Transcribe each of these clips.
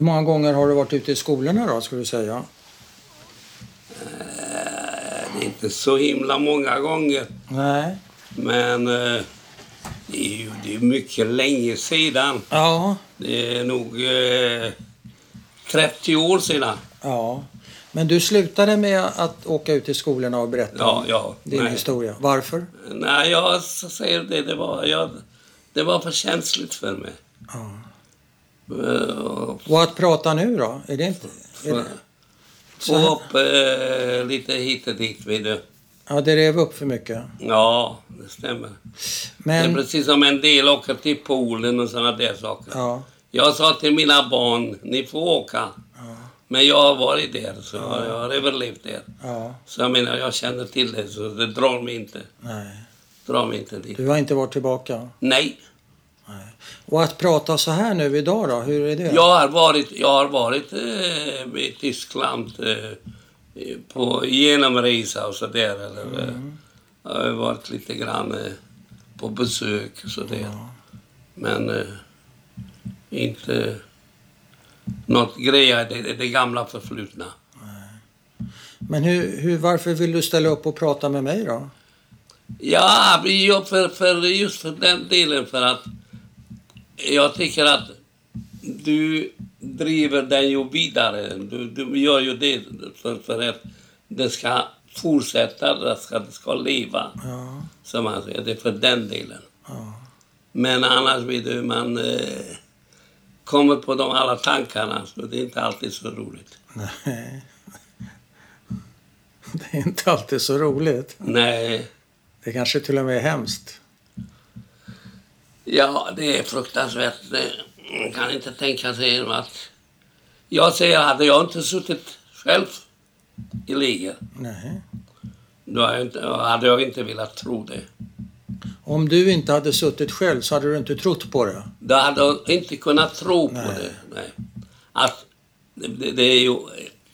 Hur många gånger har du varit ute i skolorna då, skulle du säga? Det är inte så himla många gånger. Nej. Men eh, det är ju det är mycket länge sedan. Ja. Det är nog eh, 30 år sedan. Ja. Men du slutade med att åka ut i skolorna och berätta Ja, ja. din nej. historia. Varför? Nej, jag säger det. Det var, jag, det var för känsligt för mig. Ja. Eh, Och att prata nu då? Är det inte... Är det, här- upp eh, lite hit och dit, vet du. ja, det rev upp för mycket. Ja, det stämmer. Det är Men... precis som en del åker till poolen och sådana där saker. Ja. Jag sa till mina barn, ni får åka. Men jag har varit där, så jag har överlevt där. Ja. Så jag menar, jag känner till det, så det drar mig inte. Nej. Drar mig inte dit. Du har inte varit tillbaka? Nej. Och att prata så här nu idag då? Hur är det? Jag har varit, jag har varit eh, i Tyskland eh, på genomresa och sådär. Eller, eh, Jag har varit lite grann eh, på besök och sådär. Men eh, inte något grejer i det, det gamla förflutna. Men hur, hur, varför vill du ställa upp och prata med mig då? Ja, ja, för, för just för den delen för att jag tycker att du driver den ju vidare. Du, du gör ju det för, för att det ska fortsätta, det ska, det ska leva. Ja. Som man säger, det är för den delen. Ja. Men annars vet du, man eh, kommer på de alla tankarna så det är inte alltid så roligt. Nej. Det är inte alltid så roligt. Nej, Det kanske till och med är hemskt. Ja, det är fruktansvärt. Man kan inte tänka sig att... Jag säger, hade jag inte suttit själv i Nej. då hade jag inte, hade jag inte velat tro det. Om du inte hade suttit själv så hade du inte trott på det. Då hade jag inte kunnat tro på Nej. det. Nej. Att det, det, är ju...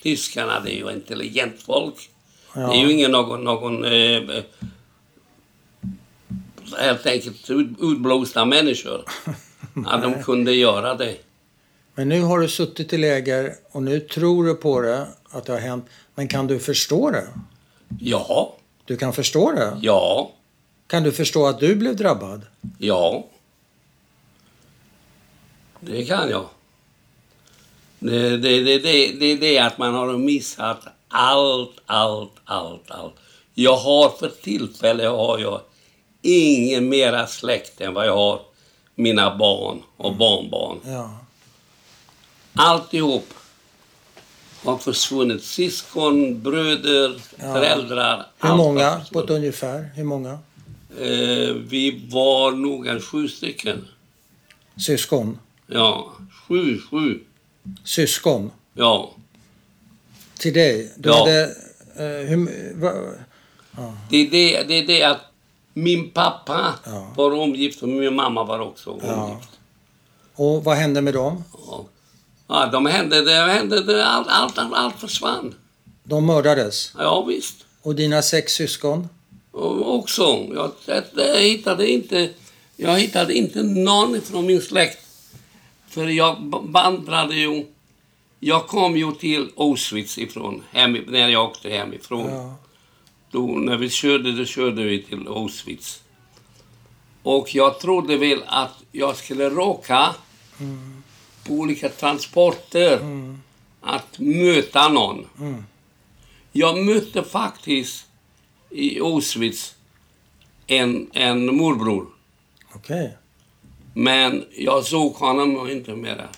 Tyskarna, det är ju intelligent folk. Ja. Det är ju ingen någon... någon eh, helt enkelt ut, utblåsta människor. Att de kunde göra det. Men nu har du suttit i läger och nu tror du på det, att det har hänt. Men kan du förstå det? Ja, Du kan förstå det? ja. Kan du förstå att du blev drabbad? Ja. Det kan jag. Det, det, det, det, det, det är att man har missat allt, allt, allt, allt. Jag har för tillfället har jag ingen mera släkt än vad jag har mina barn och barnbarn. Ja. Alltihop har försvunnit. Syskon, bröder, Ja. föräldrar. Hur många på ett ungefär? Hur många? Eh, vi var nog en sju stycken. Syskon? Ja, sju, sju. Syskon? Ja. Till dig? Du Ja. hade... Eh, hur, va, Det är det, det, är det att min pappa Ja. var omgift och min mamma var också omgift. och vad hände med dem? Ja. De hände, det hände, allt, allt, allt, allt försvann. De mördades? Ja, visst. Och dina sex syskon? Och också, jag, jag, jag hittade inte, jag hittade inte någon från min släkt. För jag vandrade ju, jag kom ju till Auschwitz ifrån, hem, när jag åkte hemifrån. Ja. Då, när vi körde, då körde vi till Auschwitz. Och jag trodde väl att jag skulle råka på olika transporter att möta någon. Mm. Jag mötte faktiskt i Auschwitz en, en morbror. Okej. Men jag såg honom inte mera.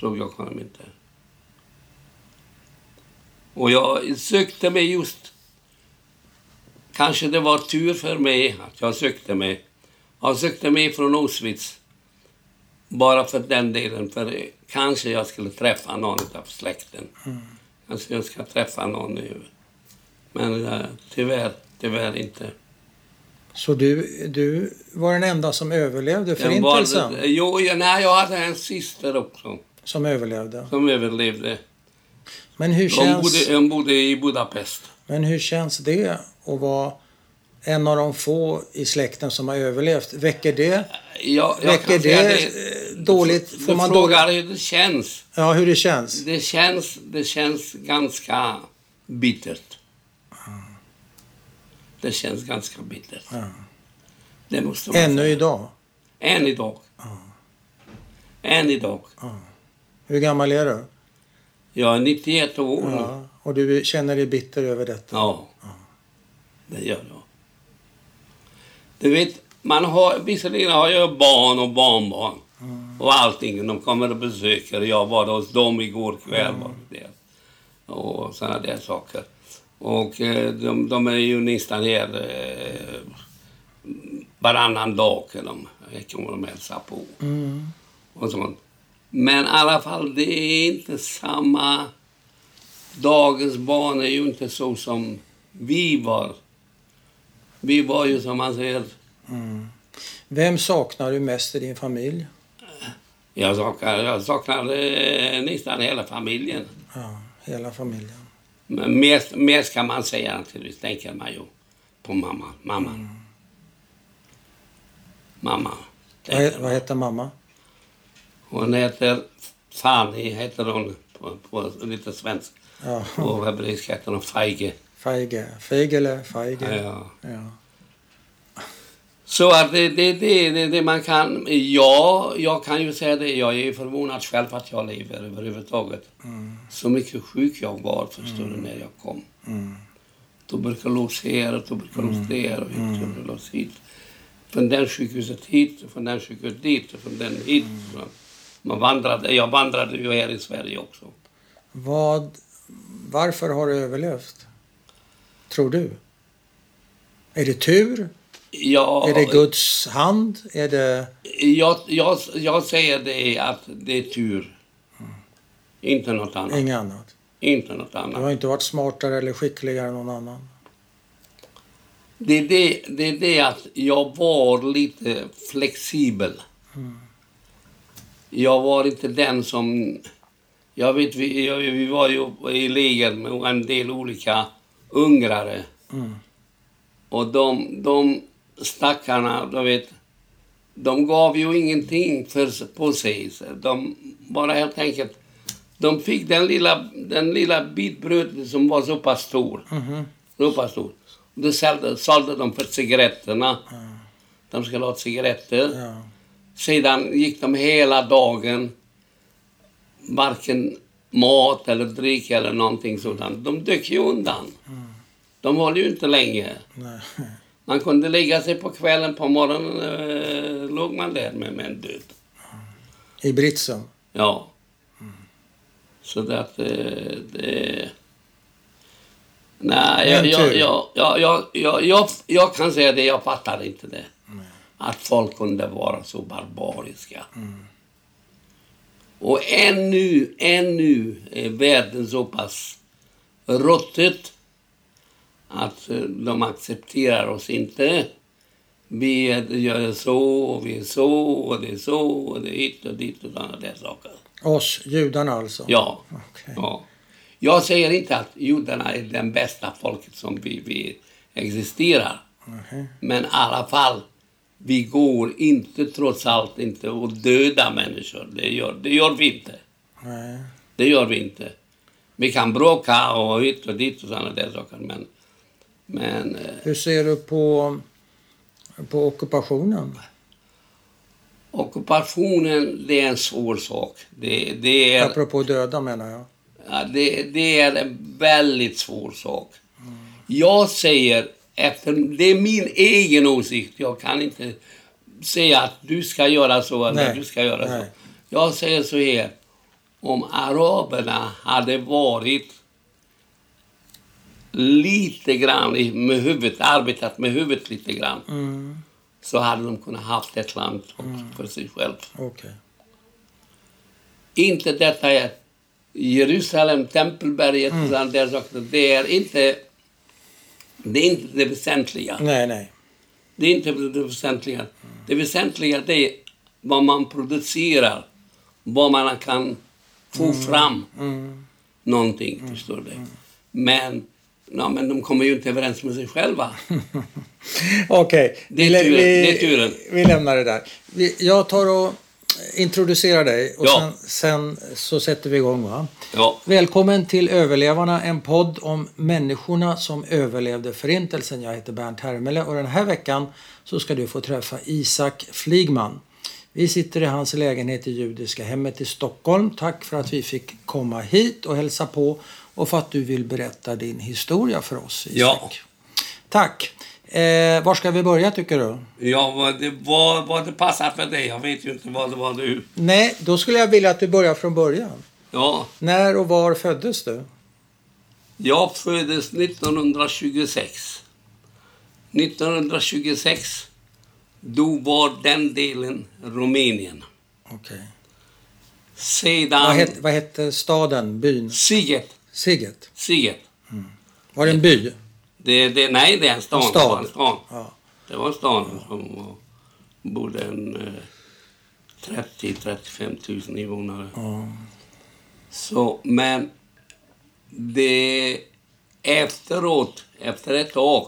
Såg jag honom inte. Och jag sökte mig just... Kanske det var tur för mig att jag sökte mig. Jag sökte mig från Auschwitz. Bara för den delen. För kanske jag skulle träffa någon av släkten. Kanske jag ska träffa någon nu. Men eh, tyvärr, tyvärr inte. Så du, du var den enda som överlevde var- förintelsen? Jo, nej, jag hade en syster också Som överlevde? som överlevde. Men hur känns, bodde, hon bodde i Budapest. men hur känns det att vara en av de få i släkten som har överlevt. Väcker det, jag väcker säga det eh, dåligt? Får du man frågar dåligt? hur det känns. Ja, hur det känns? Det känns, det känns ganska bittert. Det känns ganska bittert. Ja. Det måste man Ännu säga. idag? Än idag. Än idag. Hur gammal är du? Jag är 91 år nu. Ja. Och du känner dig bitter över detta? Ja. Det gör jag. Du vet, man har, visserligen har jag barn och barnbarn. Och allting. De kommer och besöker. Jag var hos dem igår kväll. Var det. Och sådana där saker. Och eh, de, de är ju nästan här eh, varannan dag. De, kommer de hälsa på. Mm. Och sånt. Men i alla fall, det är inte samma... Dagens barn är ju inte så som vi var. Vi var ju som man säger, Mm. Vem saknar du mest i din familj? jag saknar, jag saknar eh, nästan hela familjen. Ja, hela familjen. Men mer, mer ska man säga naturligtvis, tänker man ju på mamma. Mamma. Mamma. Vad, vad heter mamma? Hon heter Fanny, heter hon på, på lite svensk. Ja. Och hebreiska heter hon Feige. Feige. Feigele, Feige. Ja. Ja. Så att det, det, det, det, det man kan... Ja, jag kan ju säga det. Jag är förvånad själv att jag lever överhuvudtaget. Mm. Så mycket sjuk jag var, förstår du, när jag kom. Mm. Tuberkulos här och tuberkulos där och tuberkulos hit. Från den sjukhuset hit, från den sjukhuset dit, från den hit. Man vandrade, jag vandrade ju här i Sverige också. Vad, varför har du överlevt? Tror du? Är det tur? Jag, Är det Guds hand? Är det... jag, jag, jag säger det att det är tur. Inte något annat. Inget annat? Inte något Du annat. har inte varit smartare eller skickligare än någon annan? Det är det, det är det att jag var lite flexibel. Jag var inte den som... Jag vet, vi, jag- vi var ju i läger med en del olika ungrare. Mm. Och de, de stackarna, du vet, de gav ju ingenting för, på sig. De bara helt enkelt... De fick den lilla, den lilla bit bröd som var så pass stor. Mhm. Så pass stor. Då sålde, sålde de för cigaretterna. De skulle ha cigaretter. Ja. Sedan gick de hela dagen, varken mat eller dryck eller någonting sådant. De dök ju undan. De höll ju inte länge. Nej. Man kunde lägga sig på kvällen, på morgonen eh, låg man där med, med en död. I britsen? Ja. Så det att eh, det... Nej, jag, jag, jag, jag, jag, jag, jag, jag kan säga det, jag fattar inte det. Att folk kunde vara så barbariska. Och ännu, ännu är världen så pass ruttet att eh, de accepterar oss inte. Vi gör så och vi är så och det är så och det är hit och dit och sådana där saker. Oss, judarna alltså? Ja. Okej. ja. Jag säger inte att judarna är den bästa folket som vi, vi existerar. Mhm. Men i alla fall, vi går inte trots allt inte och döda människor. Det gör, det gör vi inte. Nej. Det gör vi inte. Vi kan bråka och hit och dit och sådana där saker. Men, men eh, Hur ser du på, på ockupationen? ockupationen, det är en svår sak. Det, det är... Apropå döda menar jag. Ja, det, det är en väldigt svår sak. Jag säger, efter, det är min egen åsikt, jag kan inte säga att du ska göra så eller Nej, du ska göra nej. så. Jag säger så här, om araberna hade varit lite grann med huvudet, arbetat med huvudet lite grann, Mm. så hade de kunnat haft ett land för sig själv. Okej. Inte detta är Jerusalem, Tempelberget, Mm. där saker. Det är inte det, är inte det väsentliga. Nej, nej. Det är inte det väsentliga. Det väsentliga det är vad man producerar. Vad man kan få fram Mm. någonting, förstår du. Men Ja, men de kommer ju inte överens med sig själva. Okej, Det är vi, turen, vi, det är turen. vi lämnar det där. Jag tar och introducerar dig och Ja. sen, sen så sätter vi igång. Va? Ja, Välkommen till Överlevarna, en podd om människorna som överlevde Förintelsen. Jag heter Bernt Hermele och den här veckan så ska du få träffa Isak Fligman. Vi sitter i hans lägenhet i Judiska hemmet i Stockholm. Tack för att vi fick komma hit och hälsa på och för att du vill berätta din historia för oss, Isak. Ja. Tack. Eh, var ska vi börja tycker du? ja vad, det, vad, vad det passar för dig. Jag vet ju inte vad det var du... Nej, då skulle jag vilja att du börjar från början. Ja, När och var föddes du? jag föddes 1926. 1926, då var den delen Rumänien. Okej. Sedan... Vad, hette, vad hette staden, byn? Siget. Siget? Siget. Var det en by? Det, det, nej, det är en stad. En stad. Det var en stad. Ja. Det var en stad som var, bodde en eh, 30-35 000 invånare. Ja. Så, men det efteråt, efter ett tag,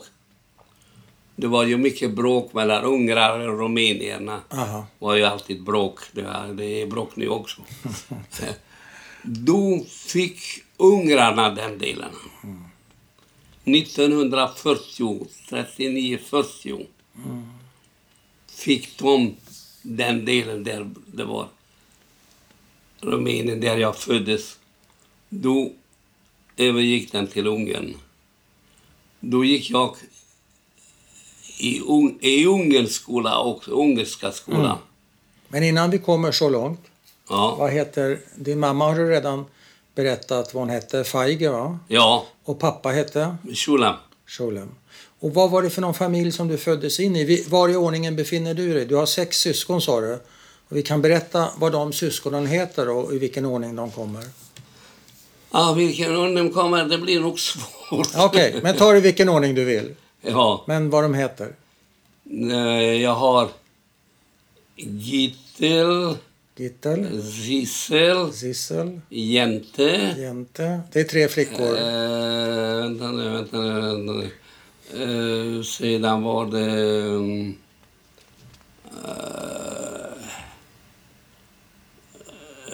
det var ju mycket bråk mellan ungrare och rumänierna. Aha. var ju alltid bråk. Det är, det är bråk nu också. Då fick ungrarna den delen. 1940, 39-40 fick de den delen där det var Rumänien, där jag föddes. Då övergick den till Ungern. Då gick jag i, un, i Ungerns skola också, ungerska skolan. Men innan vi kommer så långt, Ja, vad heter... Din mamma har du redan berättat vad hon hette, Feige va? ja, Och pappa hette Shulam. Scholem. Och vad var det för någon familj som du föddes in i? Var i ordningen befinner du dig? Du har sex syskon sa du. Och vi kan berätta vad de syskonen heter och i vilken ordning de kommer. Ja, vilken ordning kommer, det blir nog svårt. Okej, men ta det i vilken ordning du vill. Ja, Men vad de heter. eh, jag har Gittel, Gittel, Sissel, Sissel, Jente. Jente. Det är tre flickor. Eh, vänta nu, vänta nu, vänta nu. Eh, sedan var det... um,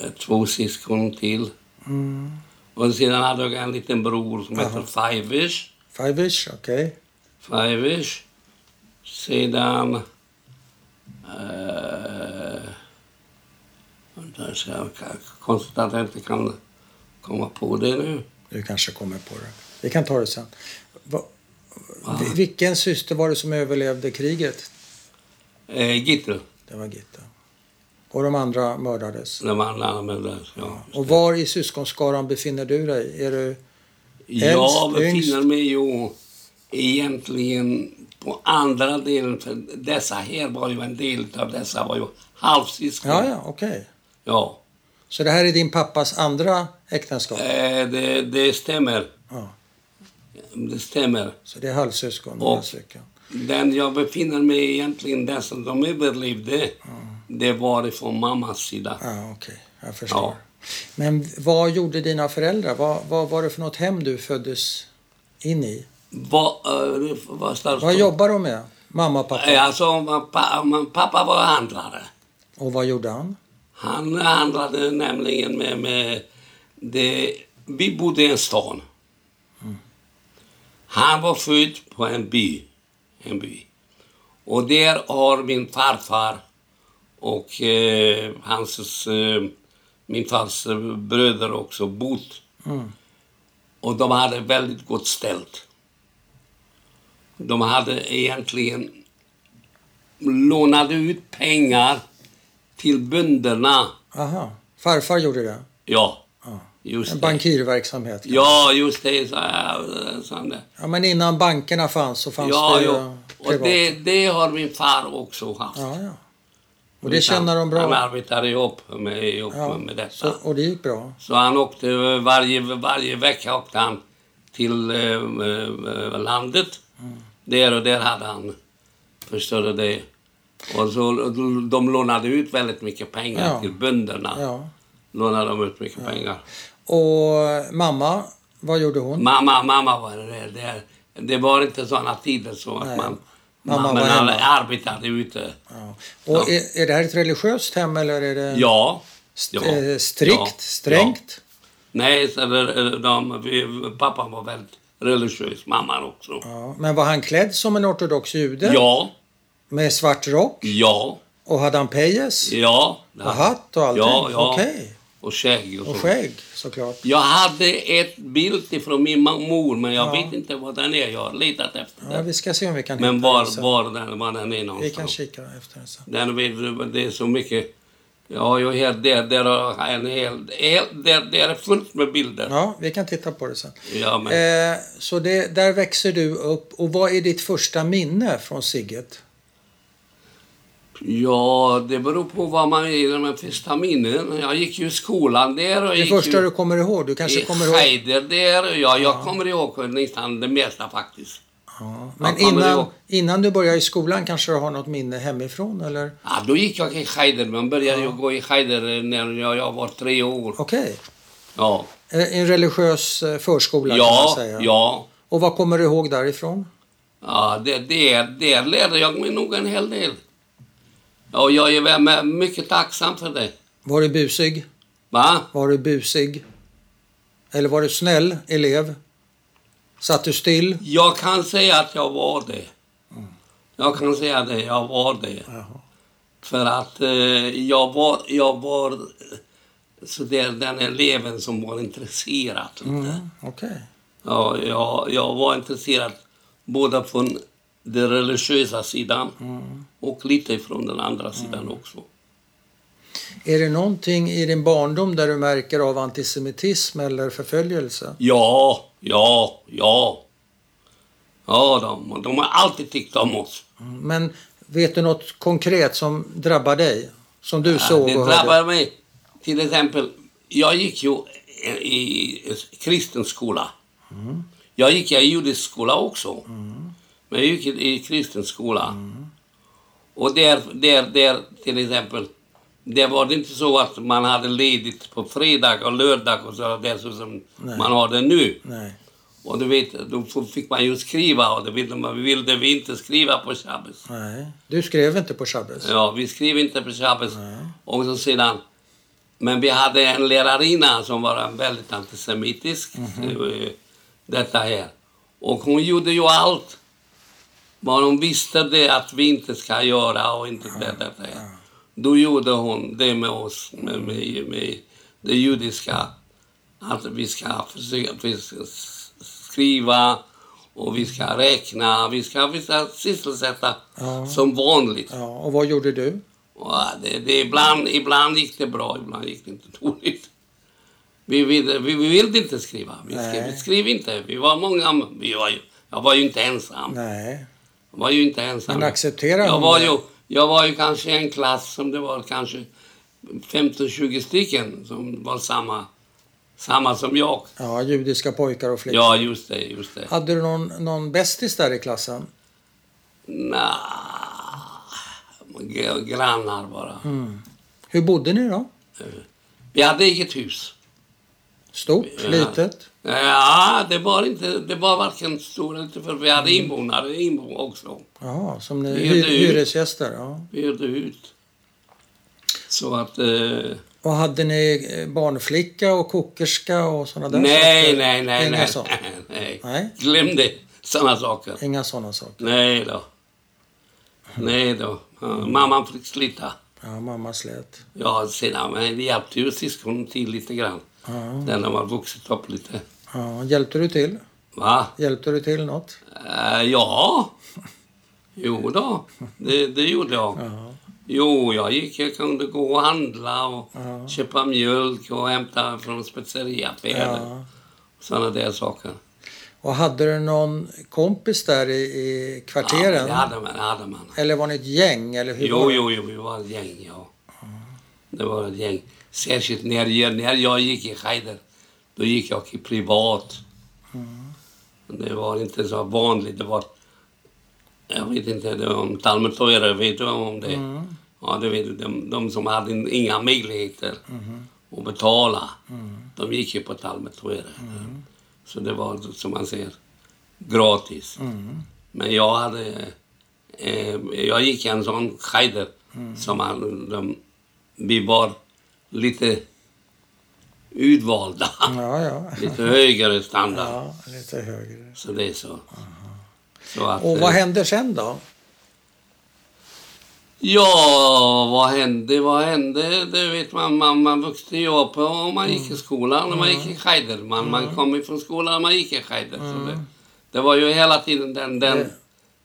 eh, två syskon till. Mm. Och sedan hade jag en liten bror som Aha. Fajvish. Five-ish, okej. Fajvish. Sedan... Eh, jag ska- konstigt att jag inte kan komma på det nu. Du kanske kommer på det. Vi kan ta det sen. Va, vi- vilken syster var det som överlevde kriget? Eh, Gittel. Det var Gitta. Och de andra mördades. De andra med det, ja. Och var i syskonskaran befinner du dig? Är du... Jag äldst, yngst? befinner mig ju egentligen på andra delen, för dessa här var ju en del av dessa var ju halvsyskon. Ja, ja, okej. Ja, Så det här är din pappas andra äktenskap? eh, det, det stämmer. Ja. Det stämmer. Så det är halvsyskon, Och- stycken. Den jag befinner mig egentligen, den som de överlevde, det var ifrån mammas sida. Ja, okej. Jag förstår. Ja. Men vad gjorde dina föräldrar? Vad, vad var det för något hem du föddes in i? Vad, uh, vad, Vad jobbar de med? Mamma och pappa? Eh, Alltså, pa, pappa var handlare. Och vad gjorde han? Han handlade nämligen med, med det, vi bodde i en stad. Han var född på en by. En by. Och där har min farfar och eh, hans, eh, min fars bröder också bott. Mm. Och de hade väldigt gott ställt. De hade egentligen lånade ut pengar till bönderna. Aha. Farfar gjorde det? Ja, Ja. just En det. bankirverksamhet? kanske? Ja, just det. Så, ja, så det. ja. Men innan bankerna fanns så fanns Ja, det ju ja. Och det, det har min far också haft. Ja, ja. Och det känner de Han bra? arbetade ihop med, ihop Ja. med detta. Så, Så. och det gick bra? han åkte varje, varje vecka åkte han till eh, eh, landet. Mm. Där och där hade han, förstår du det. Och så, de lånade ut väldigt mycket pengar Ja. till bönderna. Ja. Lånade de ut mycket pengar. Och mamma Vad gjorde hon? Mamma, mamma var det. Det, det var inte sådana tider så att Nej. man... Mamma man var hemma. arbetade ute. Ja. Och är, är det här ett religiöst hem eller är det Ja. st- ja, eh, strikt, ja, strängt? Nej, så de, vi, pappa var väldigt religiös, mamman också. Ja. Men var han klädd som en ortodox jude? Ja, Med svart rock? ja, Och hade han pejes? ja. Och hatt och allting? Ja, ja. Okej. Och skägg och, Och så. skägg såklart. Jag hade ett bild ifrån min mor, men jag Ja. vet inte vad den är. Jag har letat efter Ja, den. vi ska se om vi kan Men hitta var, den sen. var, den, var den är Vi kan någonstans. kika efter den sen. Den, det är så mycket... Ja, jag helt, där, där har en hel där, där är fullt med bilder. Ja, vi kan titta på det sen. Ja, men, Eh, så det, där växer du upp. Och vad är ditt första minne från Sigget? Ja, det beror på vad man är med första minnen. Jag gick ju i skolan där. Och Det gick första ju du kommer ihåg? Du kanske kommer ihåg? Heider där. Ja, jag kommer ihåg nästan det mesta faktiskt. Ja. Men innan, ihåg. innan du börjar i skolan kanske du har något minne hemifrån? Eller? Ja, då gick jag i Heider. Man började ju gå i Heider när jag, jag var tre år. Okej. Ja, Eh, En religiös eh, förskola kan man ja, säga. ja. Och vad kommer du ihåg därifrån? Ja, det, det, där lärde jag mig nog en hel del. Och jag är mycket tacksam för det. Var du busig? Va? Var du busig? Eller var du snäll elev? Satt du still? Jag kan säga att jag var det. Jag kan säga det, jag var det. Jaha. För att eh, jag var, jag var eh, så där, den eleven som var intresserad. Mm, Okej. Ja, jag, jag var intresserad både från den religiösa sidan och lite från den andra sidan också. Är det någonting i din barndom där du märker av antisemitism eller förföljelse? Ja, ja, ja. Ja, de, de har alltid tyckt om oss. Men vet du något konkret som drabbar dig? Som du såg det och hörde? drabbar mig. Till exempel, jag gick ju i kristen skola. Jag gick i judisk skola också. Men jag gick i, i kristen skola. Och där, där, där till exempel, där var det inte så att man hade ledigt på fredag och lördag och så där så som Nej. man har det nu. Nej. Och du vet, då fick man ju skriva och det ville, man, ville vi inte skriva på shabbos. Nej. Du skrev inte på shabbos? Ja, vi skrev inte på shabbos. Och så sedan, men vi hade en lärarinna som var en väldigt antisemitisk, eh, detta här. Och hon gjorde ju allt vad hon visste det att vi inte ska göra och inte det, detta här. Då gjorde hon det med oss, med, med, med det judiska, att vi ska försöka vi ska skriva och vi ska räkna, vi ska, vi ska sysselsätta Ja. som vanligt. Ja, och vad gjorde du? Och det, det, ibland, ibland gick det bra, ibland gick det inte dåligt. Vi, ville- vi, vi ville inte skriva. Vi skrev, vi skrev inte. Vi var många. Vi var jag var ju inte ensam. Nej. Jag var ju inte ensam. Men accepterar jag var ju, jag var ju kanske i en klass som det var kanske 15-20 stycken som var samma, samma som jag. Ja, judiska pojkar och flickor. Ja, just det, just det. Hade du någon, någon bästis där i klassen? Nja, grannar bara. Mm. Hur bodde ni då? Vi hade eget hus. Stort? Ja. Litet? Ja, det var inte, det var varken stor eller lite för vi hade invånare inbo också. Jaha, som ni, Vi hy, hyrde ut. hyresgäster? Ja. Vi hyrde ut. Så att... Eh, Och hade ni eh, barnflicka och kokerska och sådana där nej, saker? nej, nej, Inga nej, så- nej. Nej. Glöm det. Såna saker. Inga sådana saker? Nej då. Nej då. Mamman fick slita. Ja, mamma slät. Ja, sedan men det hjälpte ju syskon till lite grann. Ja. Den har vuxit upp lite. Ja, hjälpte du till? Va? Hjälpte du till något? Eh, ja. Jo då, det, det gjorde jag. Ja. Jo, jag gick, jag kunde gå och handla och Ja. köpa mjölk och hämta från speceriaffärer. ja. Sådana där saker. Och hade du någon kompis där i, i Ja, kvarteren? det hade man. Det hade man. Eller var ni ett gäng? Eller hur Jo, jo, jo, vi var ett gäng, ja. Det var ett gäng. Särskilt när jag, när jag gick i Heider, då gick jag i privat. Det var inte så vanligt. Det var, jag vet inte, det var Talmud Torah, vet du om det? Mm. Ja, det vet du, de, de som hade inga möjligheter att betala, de gick ju på Talmud Torah. Så det var som man säger gratis. Men jag hade... Eh, jag gick i en sån skeder som man, de, vi var lite utvalda. Ja, ja. lite högre standard. Ja, lite högre. Så det är så. så att, Och vad eh, hände sen då? Ja, vad hände? Vad hände? Det vet man, man, man vuxte ju upp och man gick i skolan och man gick i skeder. Man, man kom ifrån skolan och man gick i skeder. Så det, det var ju hela tiden den, den, Det-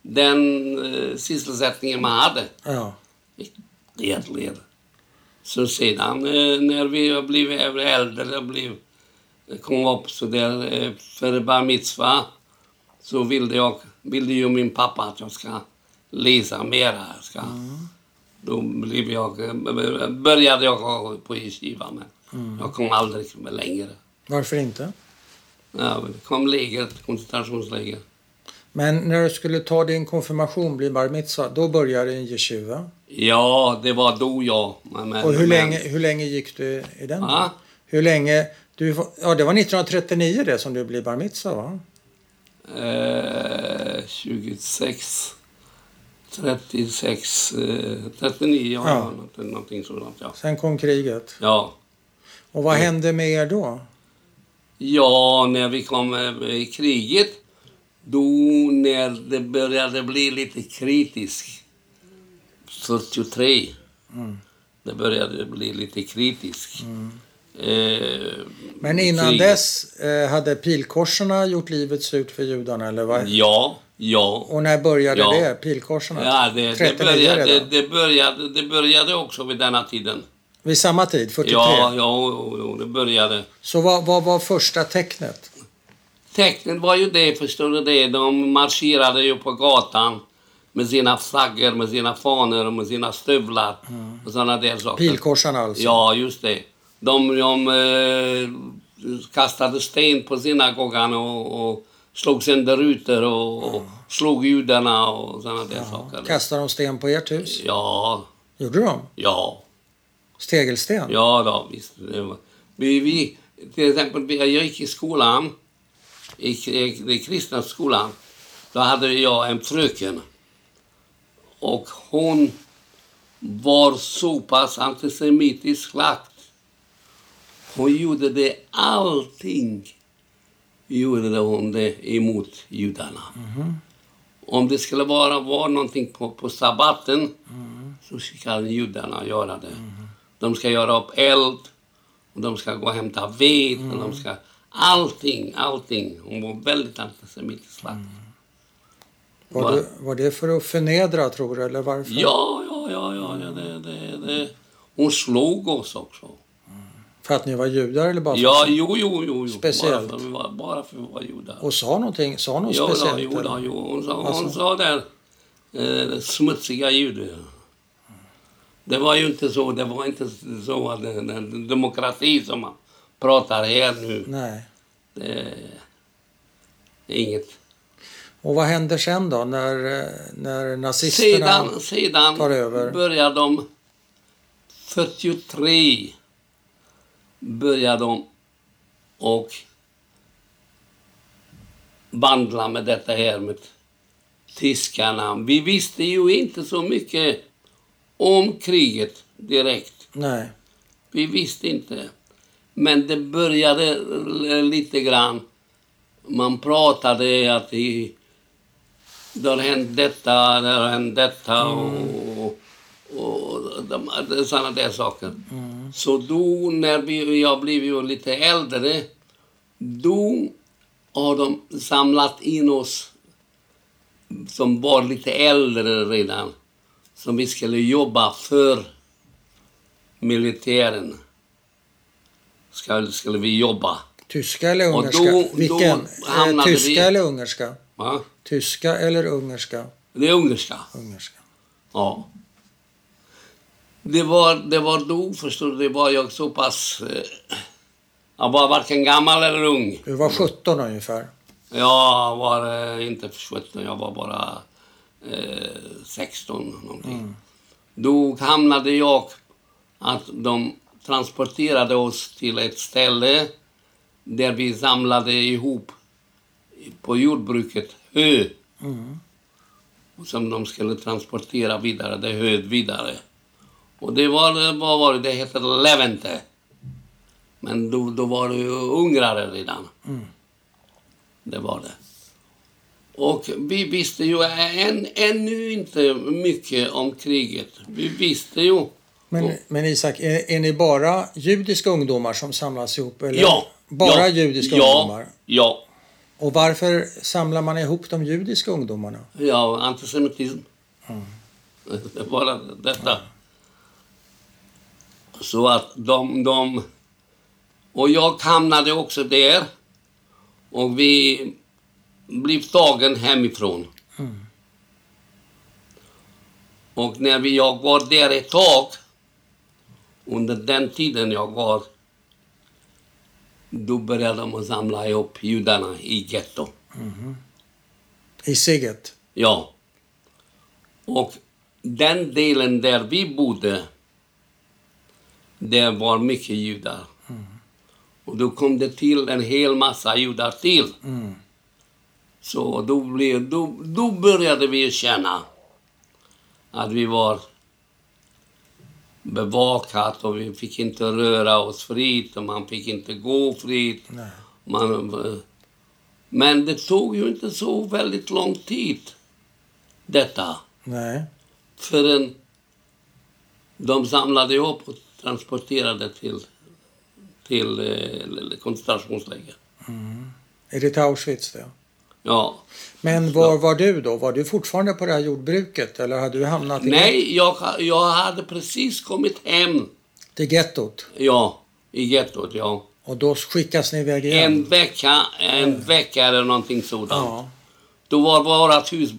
den uh, sysselsättningen man hade. Ja. Egentligen. Så sedan eh, när vi blivit äldre och blev, kom upp så där eh, för bar mitzva så ville, jag, ville ju min pappa att jag ska läsa mera. Ska, Då blev jag, eh, började jag gå på yeshiva men jag kom aldrig längre. Varför inte? Ja, det kom läger, koncentrationsläger. Men när du skulle ta din konfirmation, bli bar mitzva, då började i yeshiva. Ja, det var då jag. Men, Och hur men- länge, hur länge gick du i den? då? Ja. Hur länge? Du, ja, det var 1939 det som du blev bar mitzva, va? Eh, 26, 36, eh, 39, ja, Ja. ja. Någonting, någonting sådant. Ja. Sen kom kriget. ja. Och vad hände med er då? Ja, när vi kom eh, i kriget, då när det började bli lite kritiskt, 43, det började bli lite kritiskt. Eh, Men innan kriget. dess eh, hade pilkorserna gjort livet surt för judarna, eller vad? Ja, ja. Och när började Ja. det? Pilkorserna? Ja, det, det, 39 började, redan? det, började, det började också vid denna tiden. Vid samma tid, 43? Ja, ja, det började. Så vad, vad var första tecknet? Tecknet var ju det, förstår du det. De marscherade ju på gatan med sina flaggor, med sina fanor och med sina stövlar och sådana där saker. Pilkorsarna alltså? Ja, just det. De, de eh, kastade sten på synagogan och, och slog sönder rutor och, och slog judarna och sådana där saker. Kastade de sten på ert hus? Ja, Gjorde de? ja. Stegelsten? Ja, då, visst. Vi, vi, till exempel, vi- jag gick i skolan, i, i den kristna skolan. Då hade jag en fröken. Och hon var så pass antisemitiskt lagt. Hon gjorde det allting. Gjorde hon det emot judarna. Om det skulle vara, vara någonting på, på sabbaten så ska judarna göra det. De ska göra upp eld och de ska gå och hämta ved och de ska... Allting, allting. Hon var väldigt antisemitisk. Mm. Var, Va? det, var det för att förnedra, tror du, eller varför? Ja, ja, ja, ja. ja det, det, det. Hon slog oss också. För att ni var judar eller bara för Ja, jo, jo, jo. jo. Speciellt. Bara för, var, bara för vi var judar. Och sa någonting? Sa något Jo, speciellt? jo, då, jo. Hon sa, hon sa- sa där, eh, smutsiga judar. Det var ju inte så, det var inte så att den, den demokrati som man pratar här nu, Nej. det, det är inget. Och vad händer sen då, när, när nazisterna... Sedan, sedan tar över. började de, 43, började de och vandla med detta här med tyskarna. Vi visste ju inte så mycket om kriget direkt. Nej. Vi visste inte. Men det började lite grann. Man pratade att det, det har hänt detta, det har hänt detta och, och de, de, sådana där saker. Så då när vi, jag blev ju lite äldre, då har de samlat in oss som var lite äldre redan, som vi skulle jobba för militären. Ska, skulle vi jobba. Tyska eller ungerska? då- då Vilken? hamnade eh, tyska vi- eller ungerska? Va? Tyska eller ungerska? Det är ungerska. Ungerska. Ja. Det var, det var då, förstår du, det var jag så pass... Eh, jag var varken gammal eller ung. Du var 17 ungefär. Jag var eh, inte 17, jag var bara eh, 16 någonting. Då hamnade jag att de transporterade oss till ett ställe där vi samlade ihop på jordbruket hö. Mm. Som de skulle transportera vidare, det höet vidare. Och det var, vad var det, det hette Levente. Men då, då var det ju ungrare redan. Mm. Det var det. Och vi visste ju än, ännu inte mycket om kriget. Vi visste ju... Men, men Isak, är, är ni bara judiska ungdomar som samlas ihop? Eller Ja! Bara ja, judiska ja, ungdomar? Ja. Och varför samlar man ihop de judiska ungdomarna? Ja, antisemitism. Mm. Det var detta. Så att de, de... Och jag hamnade också där. Och vi blev tagen hemifrån. Mm. Och när vi, jag var där ett tag, under den tiden jag var, då började de att samla ihop judarna i getto. I Sigget? Ja. Och den delen där vi bodde, det var mycket judar. Och då kom det till en hel massa judar till. Mm. Så då, blev, då, då började vi känna att vi var bevakat och vi fick inte röra oss fritt och man fick inte gå fritt. Nej. Man, men det tog ju inte så väldigt lång tid, detta, Nej. förrän de samlade ihop och transporterade till, till eh, koncentrationsläger. Är det till Auschwitz det? Ja. Men var var du då? Var du fortfarande på det här jordbruket eller hade du hamnat i Nej, jag, jag hade precis kommit hem, till gettot? ja, i gettot, ja. Och då skickas ni iväg igen? En vecka, en vecka eller någonting sådant. Ja. Då var vårt hus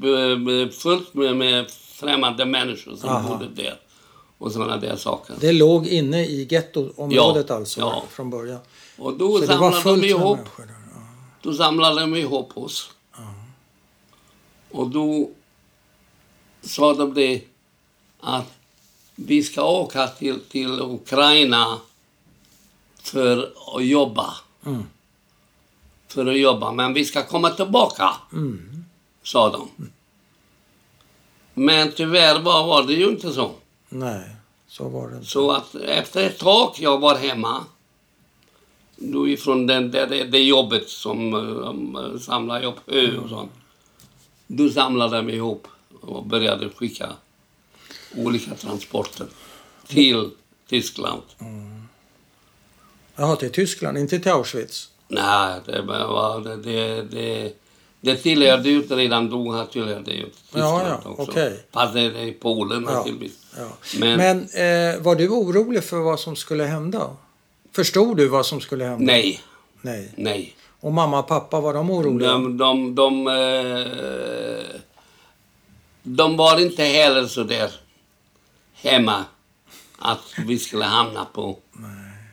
fullt med, med främmande människor som Aha. bodde där. Och sådana där saker. Det låg inne i gettoområdet Ja, alltså ja. från början? Och då Så samlade de ihop, då samlade de ihop oss. Och då sa de det att vi ska åka till, till Ukraina för att jobba. Mm. För att jobba, men vi ska komma tillbaka, Mm. sa de. Men tyvärr var, var det ju inte så. Nej, så var det inte. Så att efter ett tag jag var hemma, då ifrån den, det, det, jobbet som um, samlade ihop hö och sånt, då samlade de ihop och började skicka olika transporter till Tyskland. Jaha, till Tyskland, inte till Auschwitz? Nej, det var det, det, det, det tillhörde ju redan då, tillhörde ju Tyskland Ja, ja, också. okej. Fast det är i Polen Ja. naturligtvis. Ja. Men, Men eh, var du orolig för vad som skulle hända? Förstod du vad som skulle hända? nej, Nej. nej. Och mamma och pappa, var de oroliga? De, de, de, eh, de var inte heller så där hemma att vi skulle hamna på,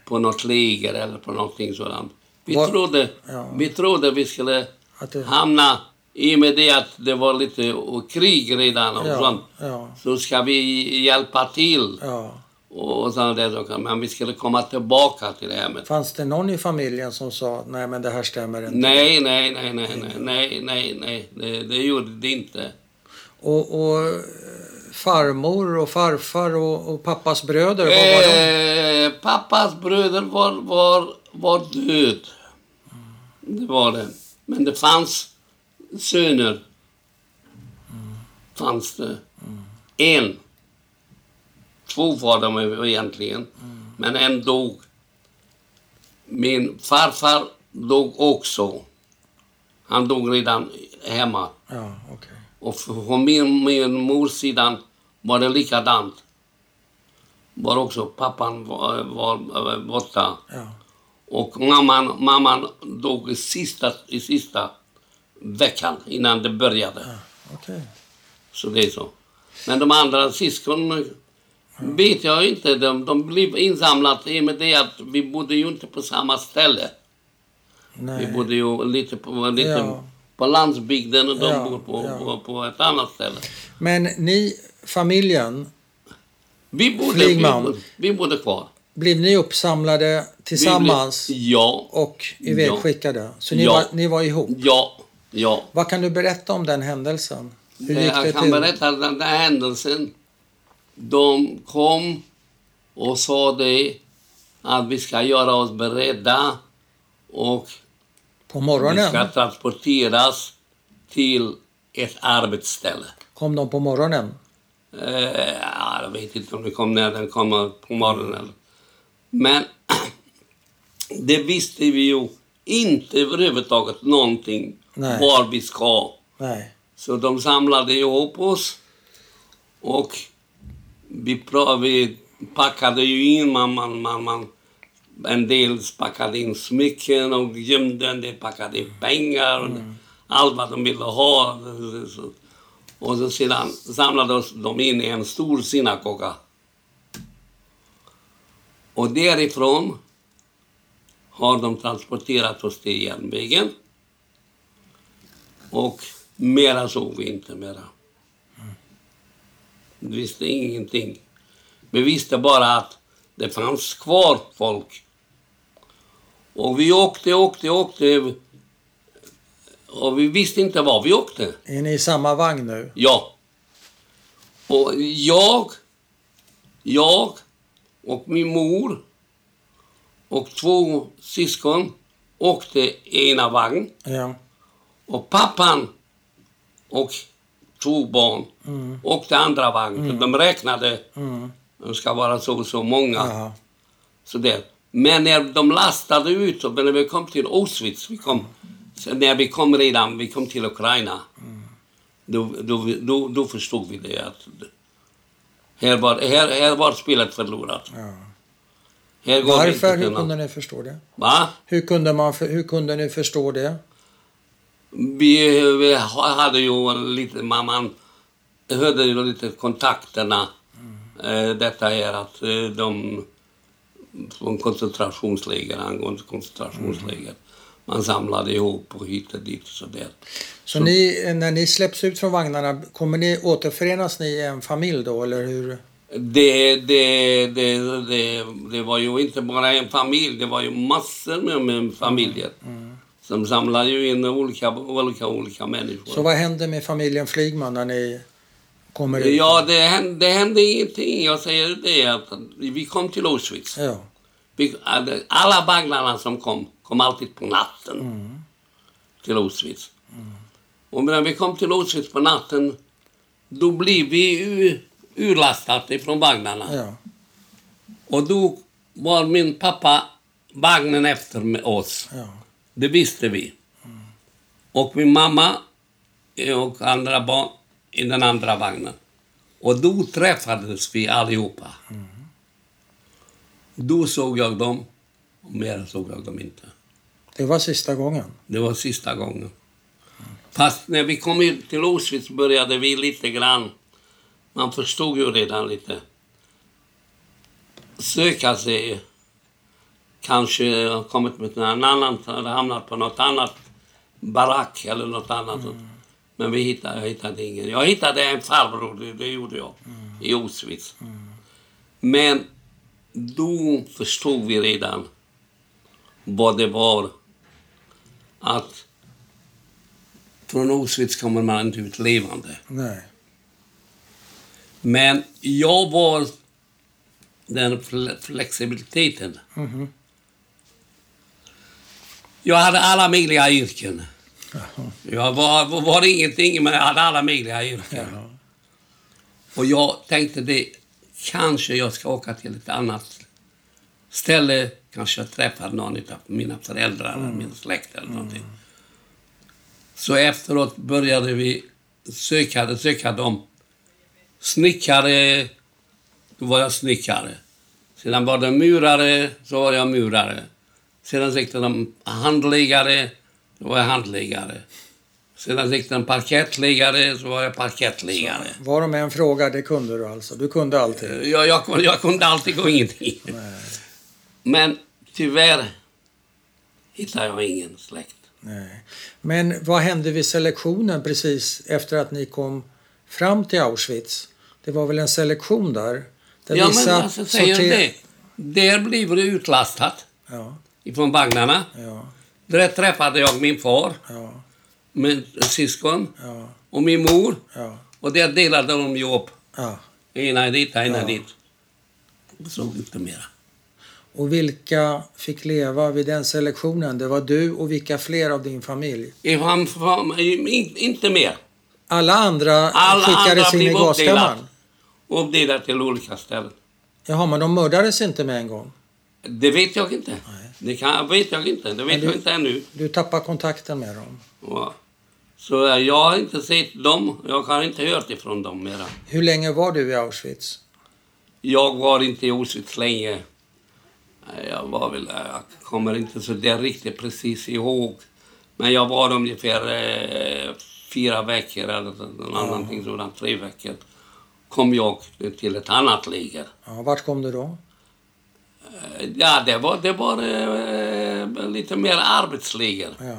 på något läger eller på någonting sådant. Vi, Var- trodde, Ja. vi trodde vi skulle det... hamna, i och med det att det var lite krig redan och Ja, sånt, ja, så ska vi hjälpa till ja. Och saker. Men vi skulle komma tillbaka till hemmet. Fanns det någon i familjen som sa nej men det här stämmer inte? Nej, nej, nej, nej, nej, nej, nej, nej, det, det gjorde det inte. Och, och farmor och farfar och, och pappas bröder, vad var de? Eh, pappas bröder var, var, var död. Det var det. Men det fanns söner. Fanns det. En. Två var de egentligen. Men en dog. Min farfar dog också. Han dog redan hemma. Ja, okej. Och på min, min mors sidan var det likadant. Var också pappan var, var borta. Ja. Och mamman, mamman dog i sista, i sista veckan innan det började. Okej. Så det är så. Men de andra syskonen vet jag inte. De, de blev insamlade i och med det att vi bodde ju inte på samma ställe. Vi Nej. bodde ju lite på, lite Ja. på landsbygden och de Ja, bor på, ja. på, på ett annat ställe. Men ni, familjen, Vi bodde, vi, Flygman. bodde, vi bodde kvar. blev ni uppsamlade Vi tillsammans blev- Ja. och ivägskickade? Så ni, Ja. var, ni var ihop? Ja. Ja. Vad kan du berätta om den händelsen? Hur gick jag det kan till? berätta den där händelsen. De kom och sa det att vi ska göra oss beredda och På vi morgonen? ska transporteras till ett arbetsställe. Kom de på morgonen? Eh, ja, jag vet inte om det kom när den kommer på morgonen. Men det visste vi ju inte överhuvudtaget någonting Nej. var vi ska. Nej. Så de samlade ihop oss och vi, pra- vi packade ju in, man, man, man, man, en del packade in smycken och gömde, en del packade in pengar. Och Allt vad de ville ha. Och så sedan samlade oss de in i en stor synagoga. Och därifrån har de transporterat oss till järnvägen. Och mera såg vi inte mera. Vi visste ingenting. Vi visste bara att det fanns kvar folk. Och vi åkte, åkte, åkte. Och vi visste inte var vi åkte. Är ni i samma vagn nu? Ja. Och jag, jag och min mor och två syskon åkte i ena vagn. Ja. Och pappan och två barn Mm. åkte andra vagn. För de räknade, Mm. det ska vara så och så många. Jaha. Så där. Men när de lastade ut, och när vi kom till Auschwitz, vi kom, när vi kom redan, vi kom till Ukraina, då, då, då, då förstod vi det att här var, här, här var spelet förlorat. Ja. Varför? Hur kunde ni förstå det? Va? Hur kunde, man, för- hur kunde ni förstå det? Vi, vi hade ju lite, man, man hörde ju lite kontakterna. Eh, detta är att eh, de från koncentrationsläger, angående koncentrationsläger, man samlade ihop och hit och dit och sådär. Så ni, när ni släpps ut från vagnarna, kommer ni återförenas ni i en familj då, eller hur? Det, det, det, det, det var ju inte bara en familj, det var ju massor med, med familjer. Som samlade ju in olika, olika, olika människor. Så vad händer med familjen Flygman när ni kommer ut? Ja, det hände, det hände ingenting. Jag säger det att vi kom till Auschwitz. Ja. Vi, alla vagnarna som kom, kom alltid på natten Mm. till Auschwitz. Och när vi kom till Auschwitz på natten, då blev vi ur, urlastade från vagnarna. ja. Och då var min pappa vagnen efter med oss. ja. Det visste vi. Och min mamma och andra barn i den andra vagnen. Och då träffades vi allihopa. Då såg jag dem, och mer såg jag dem inte. Det var sista gången. Det var sista gången. Fast när vi kom ut till Auschwitz började vi lite grann, man förstod ju redan lite, söka sig, kanske ha kommit med en annan, eller hamnat på något annat barack eller något annat. Men vi hittade, jag hittade ingen. Jag hittade en farbror, det, det gjorde jag, i Auschwitz. Men då förstod vi redan vad det var att från Auschwitz kommer man inte ut levande. Nej. Men jag var den fle- flexibiliteten. Mhm. Jag hade alla möjliga yrken. Jaha. Jag var, var ingenting, men jag hade alla möjliga yrken. Ja. Och jag tänkte det, kanske jag ska åka till ett annat ställe. Kanske jag träffar någon av mina föräldrar eller min släkt eller någonting. Så efteråt började vi söka, söka dem. Snickare, då var jag snickare. Sedan var det murare, så var jag murare. Sedan sökte de handläggare, då var jag handläggare. Sedan sökte de parkettläggare, så var jag parkettläggare. Var de en fråga, det kunde du alltså? Du kunde allting? Jag, jag, kunde- jag kunde alltid gå ingenting. Men tyvärr hittade jag ingen släkt. Nej. Men vad hände vid selektionen precis efter att ni kom fram till Auschwitz? Det var väl en selektion där? där Ja, men alltså, säger sorter- det. Där blev det utlastat Ja, ifrån vagnarna. ja, Där träffade jag min far. ja. med syskon Ja, och min mor. ja, Och där delade de upp. ja. Ena dit, ena Ja. dit. Så inte mera. Och vilka fick leva vid den selektionen? Det var du och vilka fler av din familj? I fam- fam- in- Inte mer. Alla andra Alla skickades andra in i gaskammaren? Uppdelat till olika ställen. Jaha, men de mördades inte med en gång? Det vet jag inte. Det kan, vet jag inte. Det vet du- jag inte ännu. Du tappar kontakten med dem. Ja. Så eh, jag har inte sett dem. Jag har inte hört ifrån dem mera. Hur länge var du i Auschwitz? Jag var inte i Auschwitz länge. Jag var väl, eh, jag kommer inte så där riktigt precis ihåg. Men jag var ungefär eh, fyra veckor eller någonting sådant, tre veckor. Kom jag till ett annat läger. Ja, vart kom du då? Ja, det var, det var eh, lite mer arbetsläger. Ja.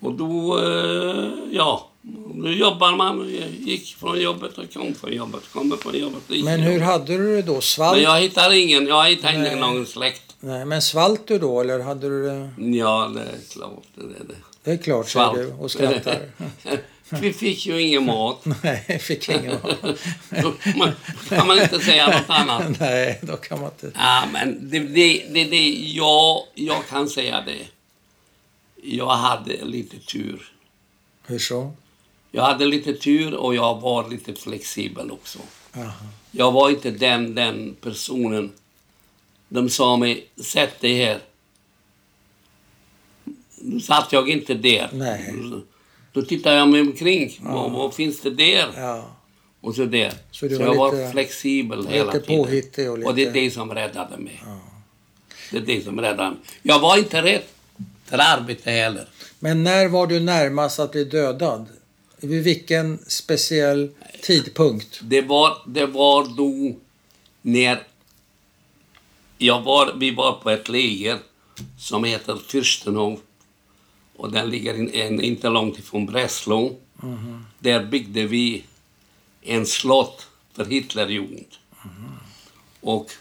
Och då, eh, ja, då jobbar man, gick från jobbet och kom från jobbet, kommer från jobbet. Men hur hade du det då? Svalt? Men jag hittar ingen, jag hittar Nej. ingen någon släkt. Nej, men svalt du då eller hade du det? Ja, det är klart. Det är det. Det är klart, säger Svalt. du och skrattar. Vi fick ju ingen mat. Nej, fick ingen Då man- kan man inte säga något annat. Nej, då kan man inte. Ja, men det, det, det, det jag, jag kan säga det. Jag hade lite tur. Hur så? Jag hade lite tur och jag var lite flexibel också. Jaha. Jag var inte den, den personen. De sa mig, sätt dig här. Då satt jag inte där. Nej. Då tittade jag mig omkring. Vad, vad finns det där? Ja, Och så där. Så Så, jag var lite- flexibel lite hela tiden. och Och det är lite- det som räddade mig. Det är det som räddade mig. Jag var inte rädd för arbete heller. Men när var du närmast att bli dödad? Vid vilken speciell tidpunkt? Det var, det var då när jag var, vi var på ett läger som heter Fürstenhof. Och den ligger in, en, inte långt ifrån Breslau. Där byggde vi en slott för Hitlerjugend. Och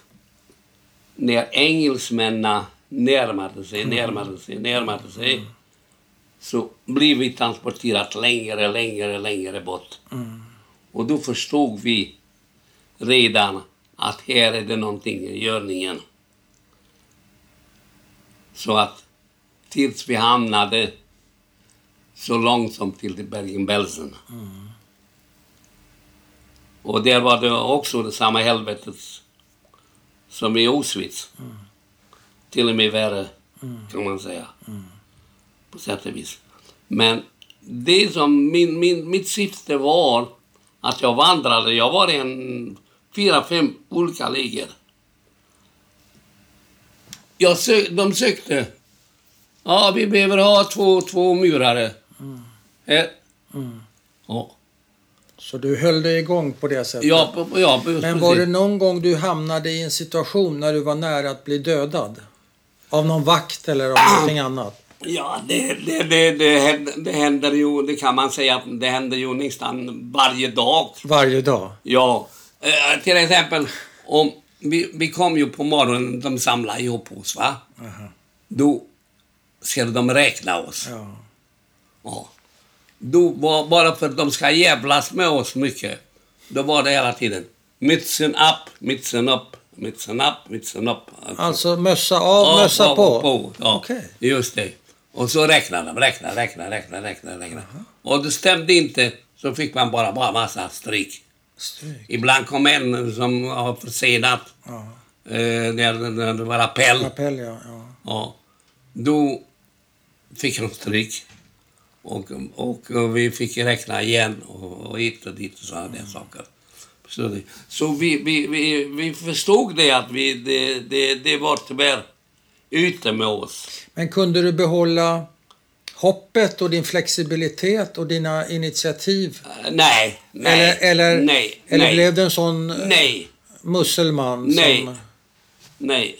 när engelsmännen närmade sig, närmade sig, närmade sig så blev vi transporterat längre, längre, längre bort. Och då förstod vi redan att här är det någonting i görningen. Så att tills vi hamnade så långt som till Bergen-Belsen. Och där var det också det samma helvetet som i Auschwitz. Till och med värre, kan man säga. På sätt och vis. Men det som min, min, mitt syfte var att jag vandrade. Jag var i en fyra, fem olika läger. Jag sö, de sökte. Ja, vi behöver ha två, två murare. Här. Ja. Så du höll dig igång på det sättet? Ja, på- ja, på- Men var det någon gång du hamnade i en situation när du var nära att bli dödad? Av någon vakt eller av någonting annat? Ja, det, det, det, det, händer, det händer ju, det kan man säga att det händer ju nästan varje dag. Varje dag? Ja, eh, till exempel om vi, vi kom ju på morgonen, de samlade ihop oss va. Då ska de räkna oss. Ja. Ja. Då, var- bara för att de ska jävlas med oss mycket, då var det hela tiden Mützen upp, Mützen upp, Mützen upp, Mützen upp. Alltså mössa av, Ja, mössa på? Ja, Okej. just det. Och så räknade de, räkna, räkna, räkna, räkna, räkna. Och det stämde inte, så fick man bara, bara massa stryk. Stryk. Ibland kom en som har försenat, Ja. eh, när, när det var appell. Appell, ja. ja. Ja. Då fick de stryk. Och, och, och vi fick räkna igen och, och hit och dit och sådana där saker. Så, så vi, vi, vi, vi förstod det att vi, det, det, det var tyvärr ute med oss. Men kunde du behålla hoppet och din flexibilitet och dina initiativ? Eh, Nej, nej, eller eller, nej, eller nej, blev du en sån eh, nej, musselman Nej. som... nej,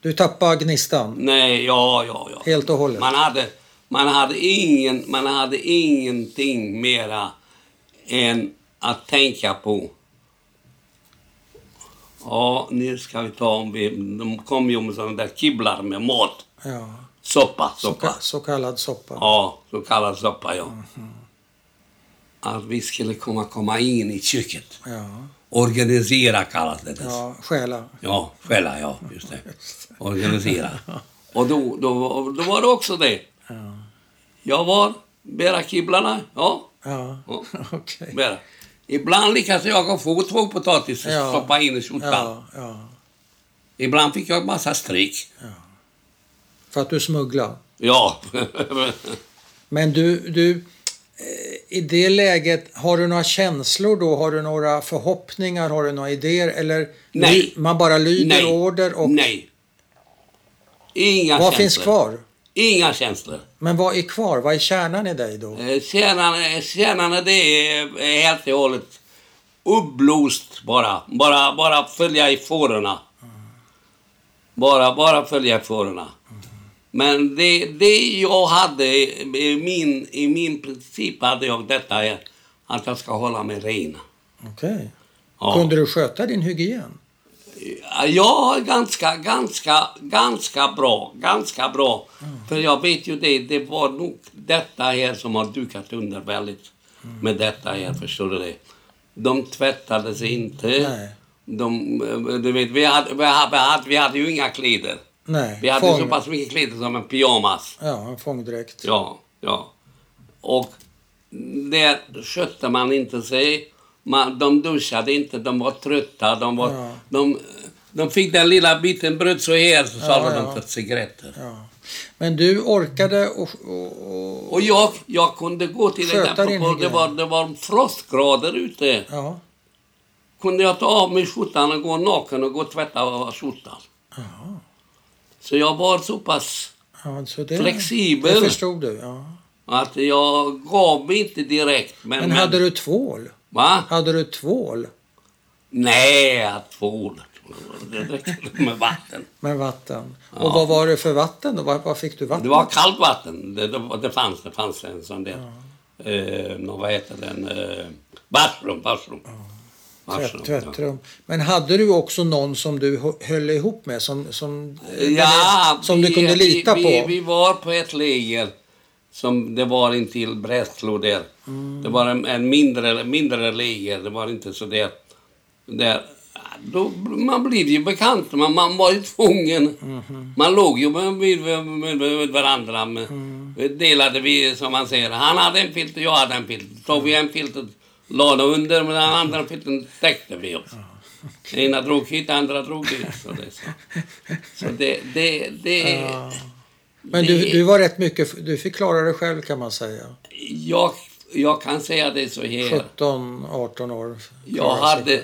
Du tappade gnistan nej, ja, ja, ja. helt och hållet? Man hade, man hade, ingen, man hade ingenting mera än att tänka på. Ja, nu ska vi ta om vi... De kom ju med sådana där kiblar med mat. Ja. Soppa, Så, soppa. så kallad soppa. Ja, så kallad soppa, ja. Att vi skulle komma, komma in i köket. Ja, Organisera kallas det. Ja, stjäla. ja skälla, ja. Just det. Organisera. Och då, då, då var det också det. Ja, Jag var bära kiblarna, ja. ja. ja okej. bära. Ibland lyckades jag få två potatis och Ja. stoppa in i skjortan. Ja, ja. Ibland fick jag massa stryk. För att du smugglar. Ja. Men du, du eh, i det läget, har du några känslor då? Har du några förhoppningar? Har du några idéer? Eller Nej. man bara lyder Nej. order och Nej. Inga vad känslor. finns kvar? Inga känslor. Men vad är kvar? Vad är kärnan i dig då? Eh, Kärnan, kärnan det är är helt och hållet uppblåst bara. Bara, bara följa i fårorna. Bara, bara följa i fårorna. Men det, det jag hade, i min, i min princip hade jag detta att jag ska hålla mig ren. Okej. Ja. Kunde du sköta din hygien? Ja, ganska, ganska, ganska bra. Ganska bra. För jag vet ju det, det var nog detta här som har dukat under väldigt med detta här, förstår du det? De tvättade sig inte. Nej. De, du vet, vi hade, vi, hade, vi, hade, vi hade ju inga kläder. Nej. Vi hade Fång. så pass mycket kläder som en pyjamas. Ja, en fångdräkt. Ja, ja. Och där skötte man inte sig. Man, de duschade inte, de var trötta. De, var, Ja. de, de fick den lilla biten bröd så här, så salvade ja. de för cigaretter. Men du orkade och... och, och jag, jag kunde gå till på, det, var, det var frostgrader ute. ja. Kunde jag ta av mig skjortan och gå naken och gå och tvätta skjortan. Ja. Så jag var så pass ja så det, Flexibel. Det förstod du, ja. att jag gav mig inte direkt. Men, Men hade du tvål? Va? Hade du tvål Nej, tvål. Det räckte med vatten. med vatten? Ja. Och vad var det för vatten då? Var, var fick du vatten? Det var kallt vatten. Det, det, det fanns det fanns en sån där. Eh, nå, vad heter den? Eh. Varsrum. Varsrum, Tvätt, tvättrum. Men hade du också någon som du hö- höll ihop med? Som, som, Ja, som vi, du kunde lita vi, på? Vi, vi var på ett läger som det var intill Brästlo där. Mm. Det var en, en mindre, mindre läger. Det var inte så där. där då, man blev ju bekant. Man, man var ju tvungen. Mhm. Man låg ju med, med, med, varandra. Med, Mm. Delade vi, som man säger. Han hade en filt och jag hade en filt. Tog vi en filt och lade under, men den andra filten täckte vi upp. Ena drog hit, andra drog dit. Så det, så. Så det, det, det, Ja. Men du, det- du var rätt mycket... Du fick klara dig själv kan man säga. jag, jag kan säga det så här. 17, 18 år. Jag sig hade...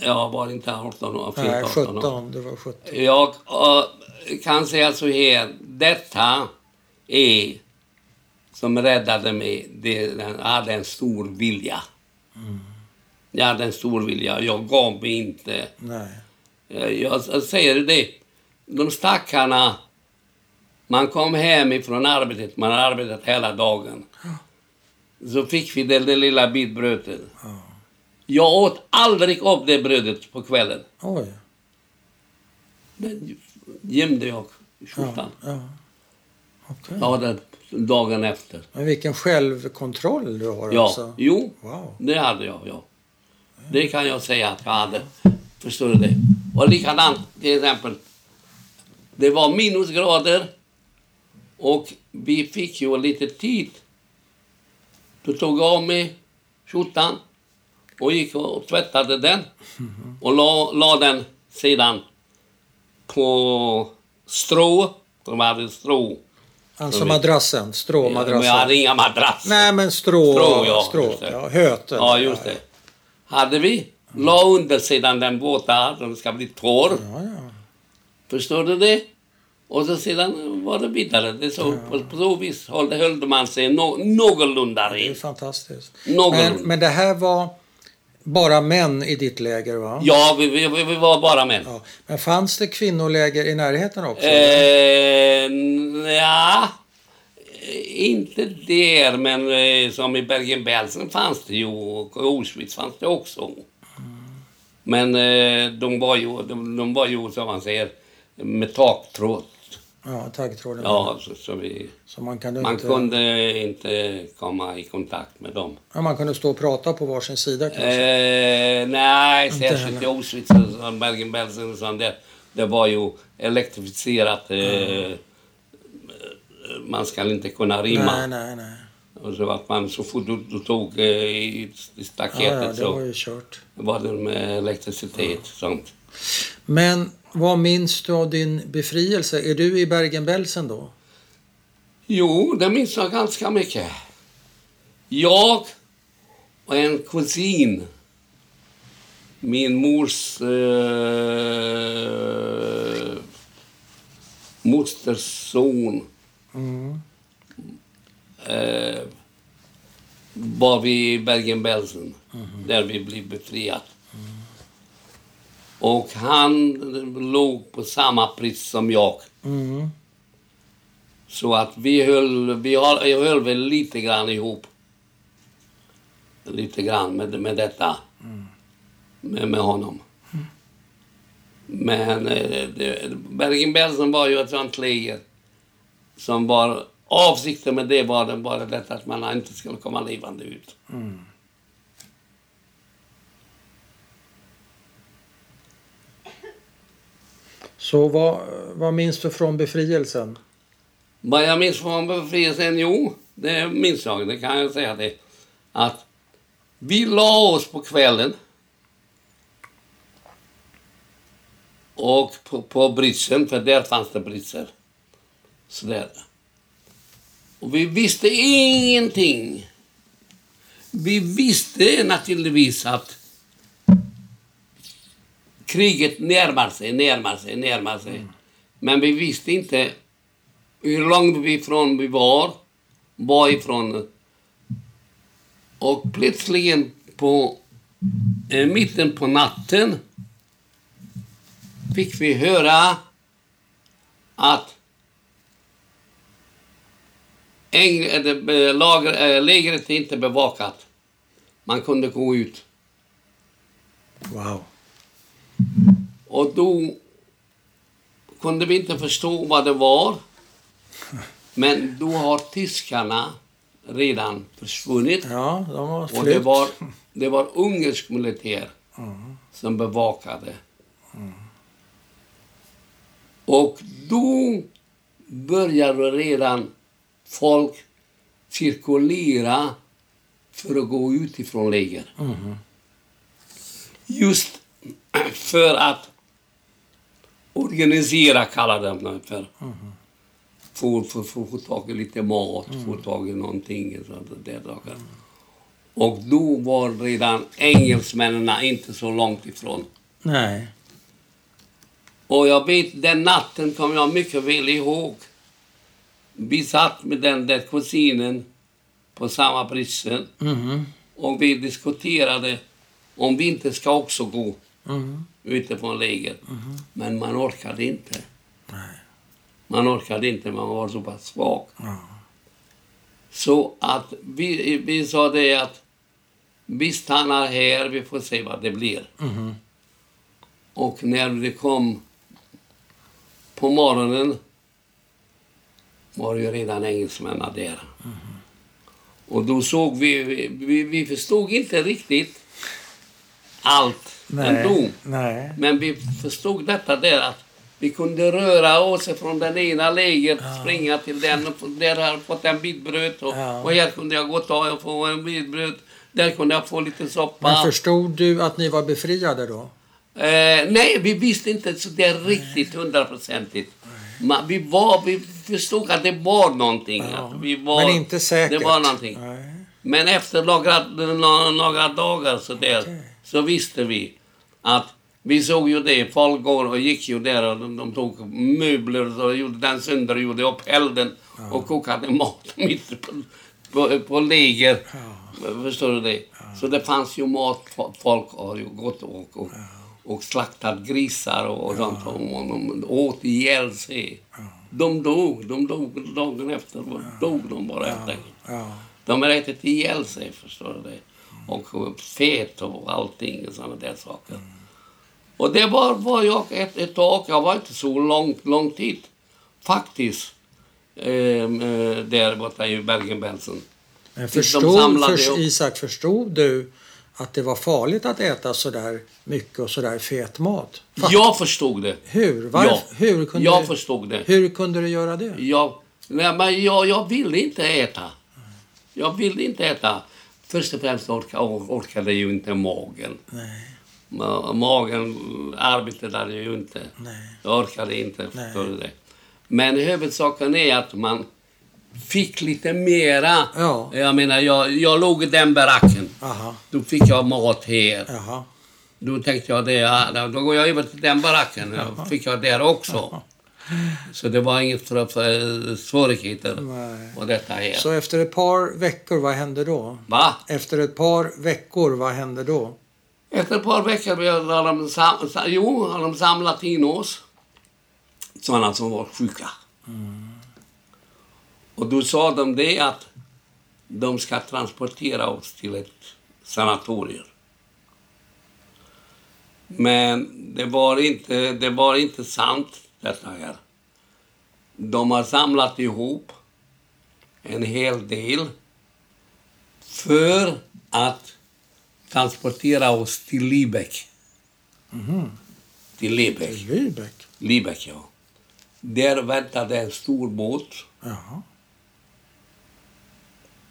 Jag var inte 18 år, Nej, 18 år. 17. Du var 17. Jag eh, kan säga så här. Detta är som räddade mig. Det, jag hade en stor vilja. Jag hade en stor vilja. Jag gav mig inte. Nej. Eh, Jag, jag säger det. De stackarna. Man kom hem ifrån arbetet. Man har arbetat hela dagen. Så fick vi det, det lilla bitbrödet. Jag åt aldrig upp det brödet på kvällen. Oj. Det gömde jag i skjortan. ja. Ja, det dagen efter. Men vilken självkontroll du har Ja, alltså. jo, Wow. det hade jag. Ja. Det kan jag säga att jag hade. Förstår du det? Och likadant till exempel. Det var minusgrader och vi fick ju lite tid. Då tog jag av mig skjortan och gick och tvättade den och la, la den sedan på strå. De hade strå. Alltså madrassen, stråmadrassen. jag hade inga madrasser. Nej men strå, Strå, ja, strå, ja, höten. Ja, just det. Hade vi. La under sedan den våta, den ska bli torr. Ja, ja. Förstår du det? Och så sedan var det vidare. Det så, på, på så vis höll, höll man sig nå, någorlunda Det är ren. fantastiskt. Någorlunda. Men, men det här var bara män i ditt läger va? Ja, vi, vi, vi var bara män. Ja. Men fanns det kvinnoläger i närheten också? Eh, ja, inte där, men eh, som i Bergen-Belsen fanns det ju och Auschwitz fanns det också. Men eh, de var ju, de, de var ju som man säger, med taktråd. Ja, taggtråden. Ja, så, så vi, Så man kunde man inte... kunde inte komma i kontakt med dem. Ja, man kunde stå och prata på varsin sida kanske. Eh, nej, Inte särskilt i. Auschwitz och Bergen-Belsen och sånt. Det, det var ju elektrifierat. Eh, Man ska inte kunna rimma. nej, nej, nej. Och så att man så fort du, du tog eh, i, i Ja, staketet ja, det så var ju kört. var det med elektricitet. Sånt. Men vad minns du av din befrielse? Är du i Bergen-Belsen då? Jo, det minns jag ganska mycket. Jag och en kusin, min mors eh, mosters son, Mm. eh, var vi i Bergen-Belsen, där vi blev befriat. Och han låg på samma pris som jag. Mm. Så att vi höll, vi höll, jag höll väl lite grann ihop. Lite grann med, med detta. Med, med honom. Men eh, det- Bergen-Belsen var ju ett sånt läger som var... Avsikten med det var bara detta att man inte skulle komma levande ut. Så vad, vad minns du från befrielsen? Vad jag minns från befrielsen, jo, det minns jag, det kan jag säga det. Att vi la oss på kvällen. Och på, på britsen, för där fanns det britser. Sådär. Och vi visste ingenting. Vi visste naturligtvis att kriget närmar sig, närmar sig, närmar sig. Men vi visste inte hur långt ifrån vi var, varifrån. Och plötsligen på eh, mitten på natten fick vi höra att äng, eh, eh, lager, eh, lägret är inte bevakat. Man kunde gå ut. Wow. Och då kunde vi inte förstå vad det var. Men då har tyskarna redan försvunnit. Ja, de Och flytt. det var, det var ungersk militär som bevakade. Och då började redan folk cirkulera för att gå ut ifrån läger. Just för att organisera, kallar de det för. Få, få, få, få tag i lite mat, få tag i någonting. Där saker. Och då var redan engelsmännen inte så långt ifrån. Nej. Och jag vet, den natten kommer jag mycket väl ihåg. Vi satt med den där kusinen på samma britsen Mhm. och vi diskuterade om vi inte ska också gå Mhm. utifrån lägret. Men man orkade inte. Nej. Man orkade inte, man var så pass svag. Ja. Så att vi, vi sa det att vi stannar här, vi får se vad det blir. Mhm. Och när det kom på morgonen var ju redan engelsmännen där. Och då såg vi, vi, vi förstod inte riktigt allt ändå. Nej. Nej. Men vi förstod detta där att vi kunde röra oss från den ena lägret, springa till den och där har jag fått en bit bröd och, Ja. och här kunde jag gå och ta och få en bit bröd. Där kunde jag få lite soppa. Men förstod du att ni var befriade då? Eh, nej, vi visste inte så det är riktigt hundraprocentigt. Men Vi, var, vi förstod att det var någonting. Att vi var, Men inte säkert? Det var någonting. Nej. Men efter några, några, dagar så, där, Okej. Så visste vi att vi såg ju det, folk går och gick ju där och de, de tog möbler och gjorde den sönder och gjorde upp elden och kokade mat mitt på, på, på läger. Förstår du det? Så det fanns ju mat, folk har ju gått och, och, och slaktat grisar och, och sånt och, och de åt ihjäl sig. De dog, de dog dagen efter, dog de bara helt enkelt. Ja. De har ätit ihjäl sig, förstår du det. Och fet och allting och sådana där saker. Och det var, var jag ett, ett tag, jag var inte så lång, lång tid. faktiskt. Eh, eh, där borta i Bergen-Belsen. Förstod, upp- Isak, förstod du att det var farligt att äta så där mycket och så där fet mat? Fa- Jag förstod det. Hur? Varf- Ja, hur, kunde jag du, förstod det. hur kunde du göra det? Jag, nej, men jag, jag ville inte äta. Jag ville inte äta. Först och främst orka, orkade ju inte magen. Nej, Ma- Magen arbetade ju inte. nej. Jag orkade inte. Nej. Du det? Men huvudsaken är att man fick lite mera. Ja. Jag menar, jag, jag låg i den baracken. Aha, Då fick jag mat här. jaha. Då tänkte jag det, då går jag över till den baracken. Då fick jag där också. Så det var inget för, för svårigheter Nej. på detta här. Så efter ett par veckor, vad hände då? Va? Efter ett par veckor, vad hände då? Efter ett par veckor har de, sam, sa- jo, har de samlat in oss. Sådana som var sjuka. Och då sa de det att de ska transportera oss till ett sanatorium. Men det var inte, det var inte sant, detta här. De har samlat ihop en hel del för att transportera oss till Libeck. Till Libeck. Lübeck? Libeck, ja. Där väntade en stor båt, Jaha.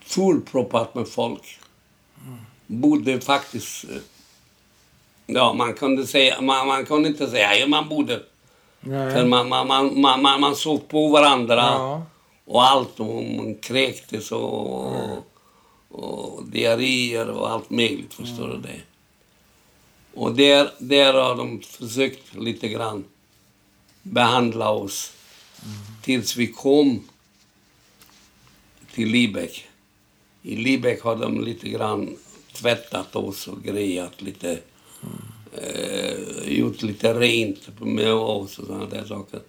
fullproppat med folk. Bodde faktiskt... eh, Ja, man kunde, säga, man, man kunde inte säga man bodde. För Nej. man, man, man, man, man, man såg på varandra Ja. och allt. Och man kräktes och, och diarréer och allt möjligt, förstår du det. Och där, där har de försökt lite grann behandla oss tills vi kom till Libeck. I Libeck har de lite grann tvättat oss och grejat lite. Eh, gjort lite rent med oss och sådana där saker.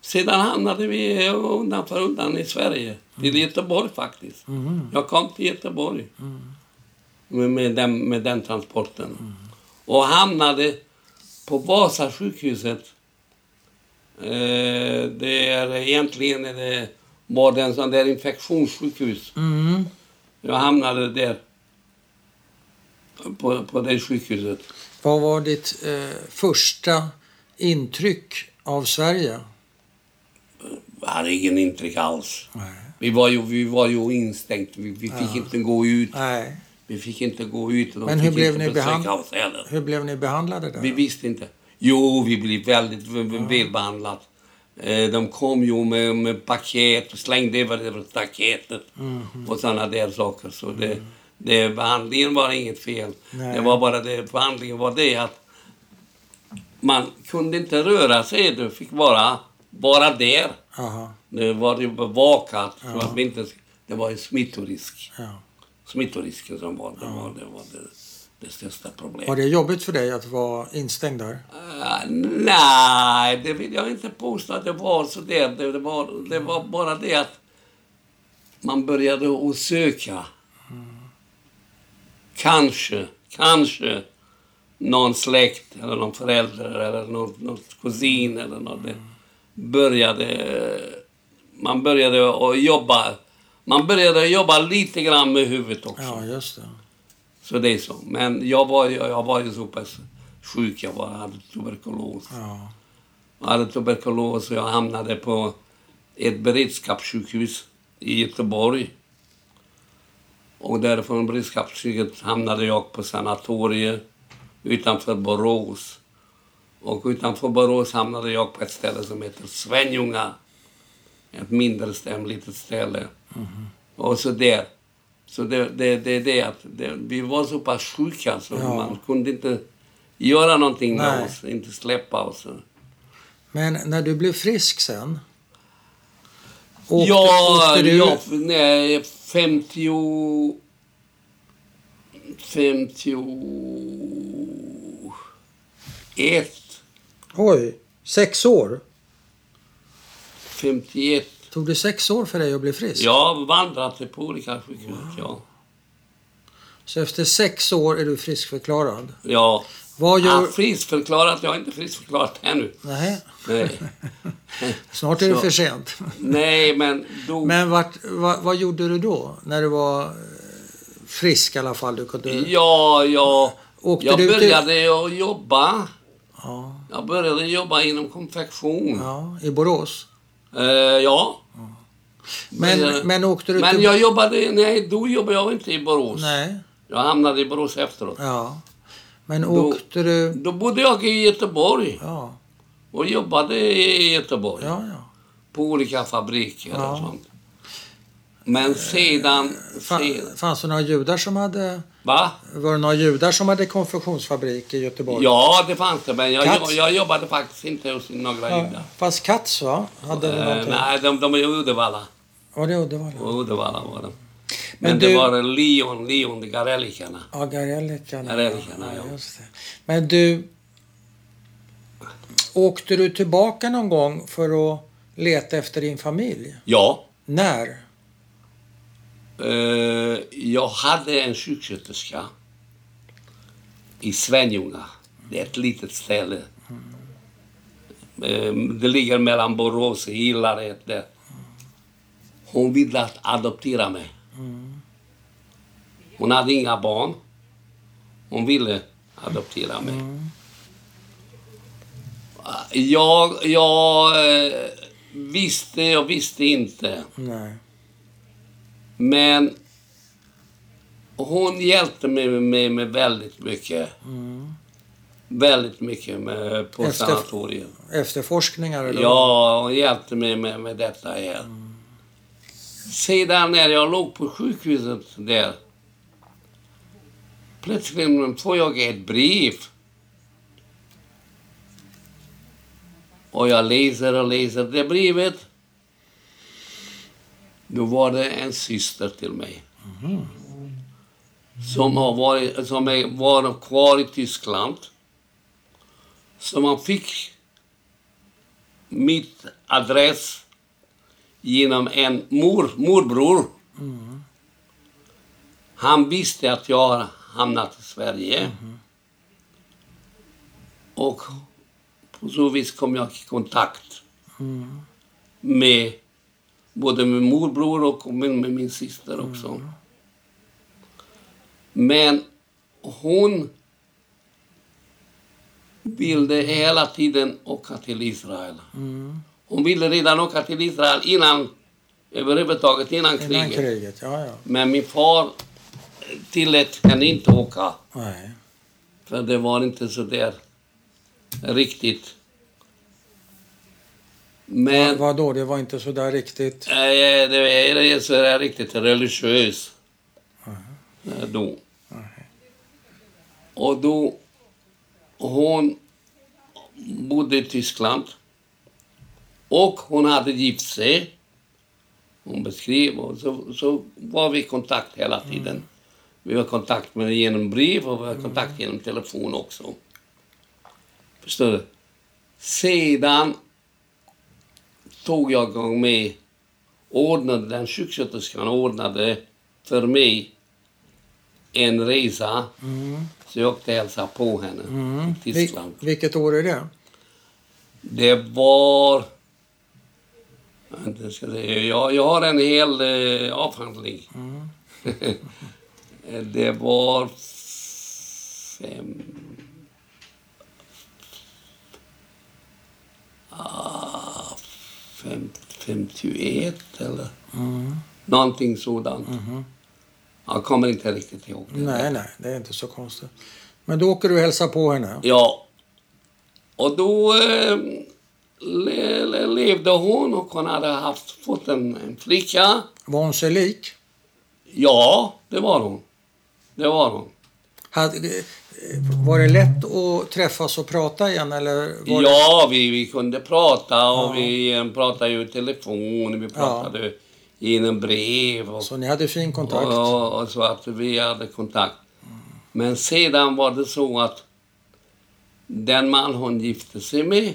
Sedan hamnade vi undan för undan i Sverige. Till Göteborg faktiskt. Jag kom till Göteborg med, med, den, med den transporten. Och hamnade på Vasa sjukhuset. Eh, det är egentligen det, var det en sån där infektionssjukhus. Mm. Jag hamnade där. På, på det sjukhuset. Vad var ditt eh, första intryck av Sverige? Jag hade ingen intryck alls. Nej. Vi var ju, vi var ju instängt. Vi, vi fick inte gå ut. Nej. Vi fick inte gå ut. och de Men hur blev ni behand-. Hur blev ni behandlade där? Vi visste inte. Jo, vi blev väldigt v- välbehandlade. Eh, De kom ju med, med paket och slängde över det staketet Mhm. och sådana där saker. Så det, det, behandlingen var inget fel. Nej. Det var bara det, behandlingen var det att man kunde inte röra sig. Du fick vara bara där. Aha. Det var ju bevakat. Så att vi inte, det var ju smittorisk. Ja. Smittorisken som var, det, var, det, var det, det största problemet. Var det jobbigt för dig att vara instängd där? Ah, nej, det vill jag inte påstå att det var så där. Det, det, var, det var bara det att man började att söka. Kanske, kanske någon släkt eller någon förälder eller någon, någon kusin eller något. Det började, man började att jobba. Man började jobba lite grann med huvudet också. Ja, just det. Så det är så. Men jag var, ju- jag var ju så pass sjuk. Jag var, hade tuberkulos. Ja. Jag hade tuberkulos och jag hamnade på ett beredskapssjukhus i Göteborg. Och därifrån beredskapssjukhuset hamnade jag på sanatoriet utanför Borås. Och utanför Borås hamnade jag på ett ställe som heter Svenljunga. Ett mindre ställe, litet ställe. Och så där. Så det, det, det, det att det, vi var så pass sjuka så Ja. man kunde inte göra någonting med Nej. oss, inte släppa oss. Men när du blev frisk sen? Åkte, ja, åkte du... jag, nej, 50... 51. Oj, sex år? 51. Tog det sex år för dig att bli frisk? Jag har vandrat på olika sjukhus, ja. Så efter sex år är du friskförklarad? Ja, Vad gör... Ja, friskförklarat? Jag har inte friskförklarat ännu. Nej, Nej. snart är det för sent. Nej, men då... Men vart, vad, vad gjorde du då? När du var eh, frisk i alla fall? Du kunde... Ja, jag, Åkte jag du till- började att jobba. Ja, Jag började jobba inom konfektion. ja, i Borås. Eh, ja. Men, Men, men åkte du Men till... jag jobbade... Nej, då jobbade jag inte i Borås. Nej, Jag hamnade i Borås efteråt. ja. Men Då- åkte du... Då bodde jag i Göteborg Ja, och jobbade i Göteborg. ja, ja. På olika fabriker Ja. och sånt. Men sedan... Fa- sedan fanns det några judar som hade... va? Var det några judar som hade konfektionsfabrik i Göteborg? Ja, det fanns det. Men jag, jag, jag jobbade faktiskt inte hos några Ja, judar. Fast Katz va? Hade det Eh, någonting? nej, de, de är i Uddevalla. Var det Uddevalla? Uddevalla var de. Men Men, du- det var Leon, Leon, de Garellikerna. Ja, Garellikarna. Garellikarna, ja. just det. Men du... Åkte du tillbaka någon gång för att leta efter din familj? Ja. När? Eh, jag hade en sjuksköterska i Svenljunga. Det är ett litet ställe. Eh, det ligger mellan Borås och Hillared. Hon ville att adoptera mig. Hon hade inga barn. Hon ville adoptera mig. Jag, jag eh, visste och visste inte. Nej. Men hon hjälpte mig med, med väldigt mycket. Väldigt mycket med, på Efter- sanatorium. Efterforskningar? Eller? Ja, hon hjälpte mig med, med detta här. Sedan när jag låg på sjukhuset där. Plötsligt får jag ett brev. Och jag läser och läser det brevet. Då var det en syster till mig. Som har varit, som är, var kvar i Tyskland. Så man fick mitt adress genom en mor, morbror. Han visste att jag har hamnat i Sverige. Och på så vis kom jag i kontakt med både med morbror och med, med min syster också. Men hon ville hela tiden åka till Israel. Hon ville redan åka till Israel innan, överhuvudtaget innan Innan kriget. kriget? Ja, ja. Men min far tillät henne inte åka. Nej. För det var inte så där riktigt. Men Vad då? Det var inte så där riktigt? eh, det är så där riktigt religiös. Eh, Då. Och då... Hon bodde i Tyskland. Och hon hade gift sig. Hon beskrev och så, så var vi i kontakt hela tiden. Vi var i kontakt med genom brev och vi var i kontakt genom telefon också. Förstår du? Sedan tog jag igång med, ordnade, den sjuksköterskan ordnade för mig en resa. Så jag åkte och hälsade på henne i Vil- Tyskland. vilket år är det? Det var... Ska jag, säga. jag, jag har en hel eh, avhandling. det var fem... Ah, fem, 51 eller någonting sådant. Jag kommer inte riktigt ihåg det. Nej, nej, det är inte så konstigt. Men då åker du och hälsar på henne? Ja. Och då eh, le, le, levde hon och hon hade haft, fått en, en flicka. Var hon sig lik? Ja, det var hon. Det var hon. Hade, var det lätt att träffas och prata igen? Eller var det... Ja, vi, vi kunde prata och Ja. vi eh, pratade ju i telefon, vi pratade genom brev och, Så ni hade fin kontakt? och, och så att vi hade kontakt. Men sedan var det så att den man hon gifte sig med,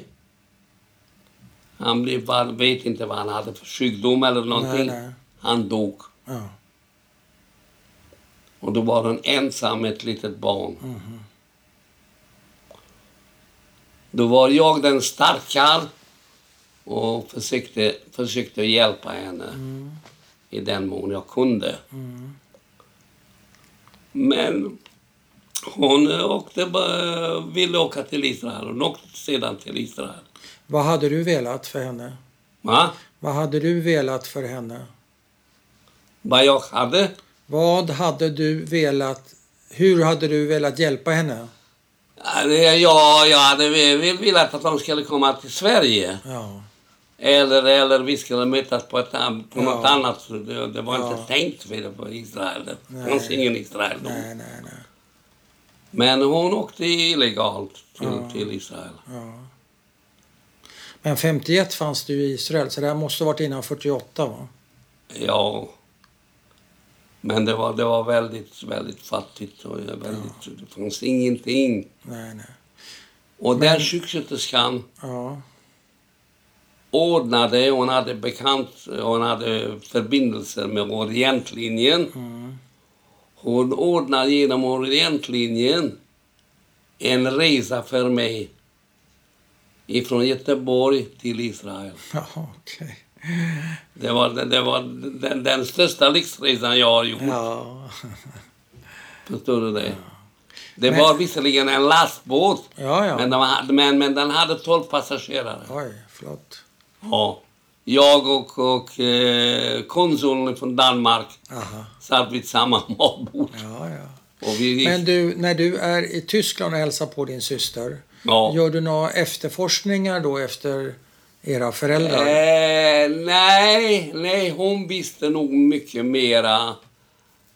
han blev, bara- vet inte vad han hade för sjukdom eller någonting. Nej, nej. Han dog. Ja. Och då var hon ensam med ett litet barn. Då var jag den starka och försökte, försökte hjälpa henne i den mån jag kunde. Men hon åkte, ville åka till Israel. Hon åkte sedan till Israel. Vad hade du velat för henne? Va? Vad hade du velat för henne? Vad jag hade? Vad hade du velat... Hur hade du velat hjälpa henne? Ja, det- Ja, jag hade velat att de skulle komma till Sverige. Ja. Eller, eller vi skulle mötas på, ett, på något Ja. annat. Det, det var Ja. inte tänkt för det på Israel. Det fanns ingen Israel då. Nej, nej, nej. Men hon åkte illegalt till, till Israel. Ja. Men 51 fanns du i Israel, så det här måste ha varit innan 48 va? Ja. Men det var, det var väldigt, väldigt fattigt. Och väldigt, Det fanns ingenting. Nej, nej. Och den sjuksköterskan Ja. ordnade, hon hade bekant, hon hade förbindelser med Orientlinjen. Mm. Hon ordnade genom Orientlinjen en resa för mig ifrån Göteborg till Israel. Ja, okej. Det var, det var den, den största livsresan jag har gjort. Ja. Förstår du det? Det Men- var visserligen en lastbåt, Ja, ja. men, de hade, men, men den hade 12 passagerare. Oj, flott. Ja. Jag och, och eh, konsuln från Danmark Aha. satt vid samma matbord. Ja, ja. Men du, när du är i Tyskland och hälsar på din syster, ja. gör du några efterforskningar då efter era föräldrar? Eh, nej, nej, hon visste nog mycket mera.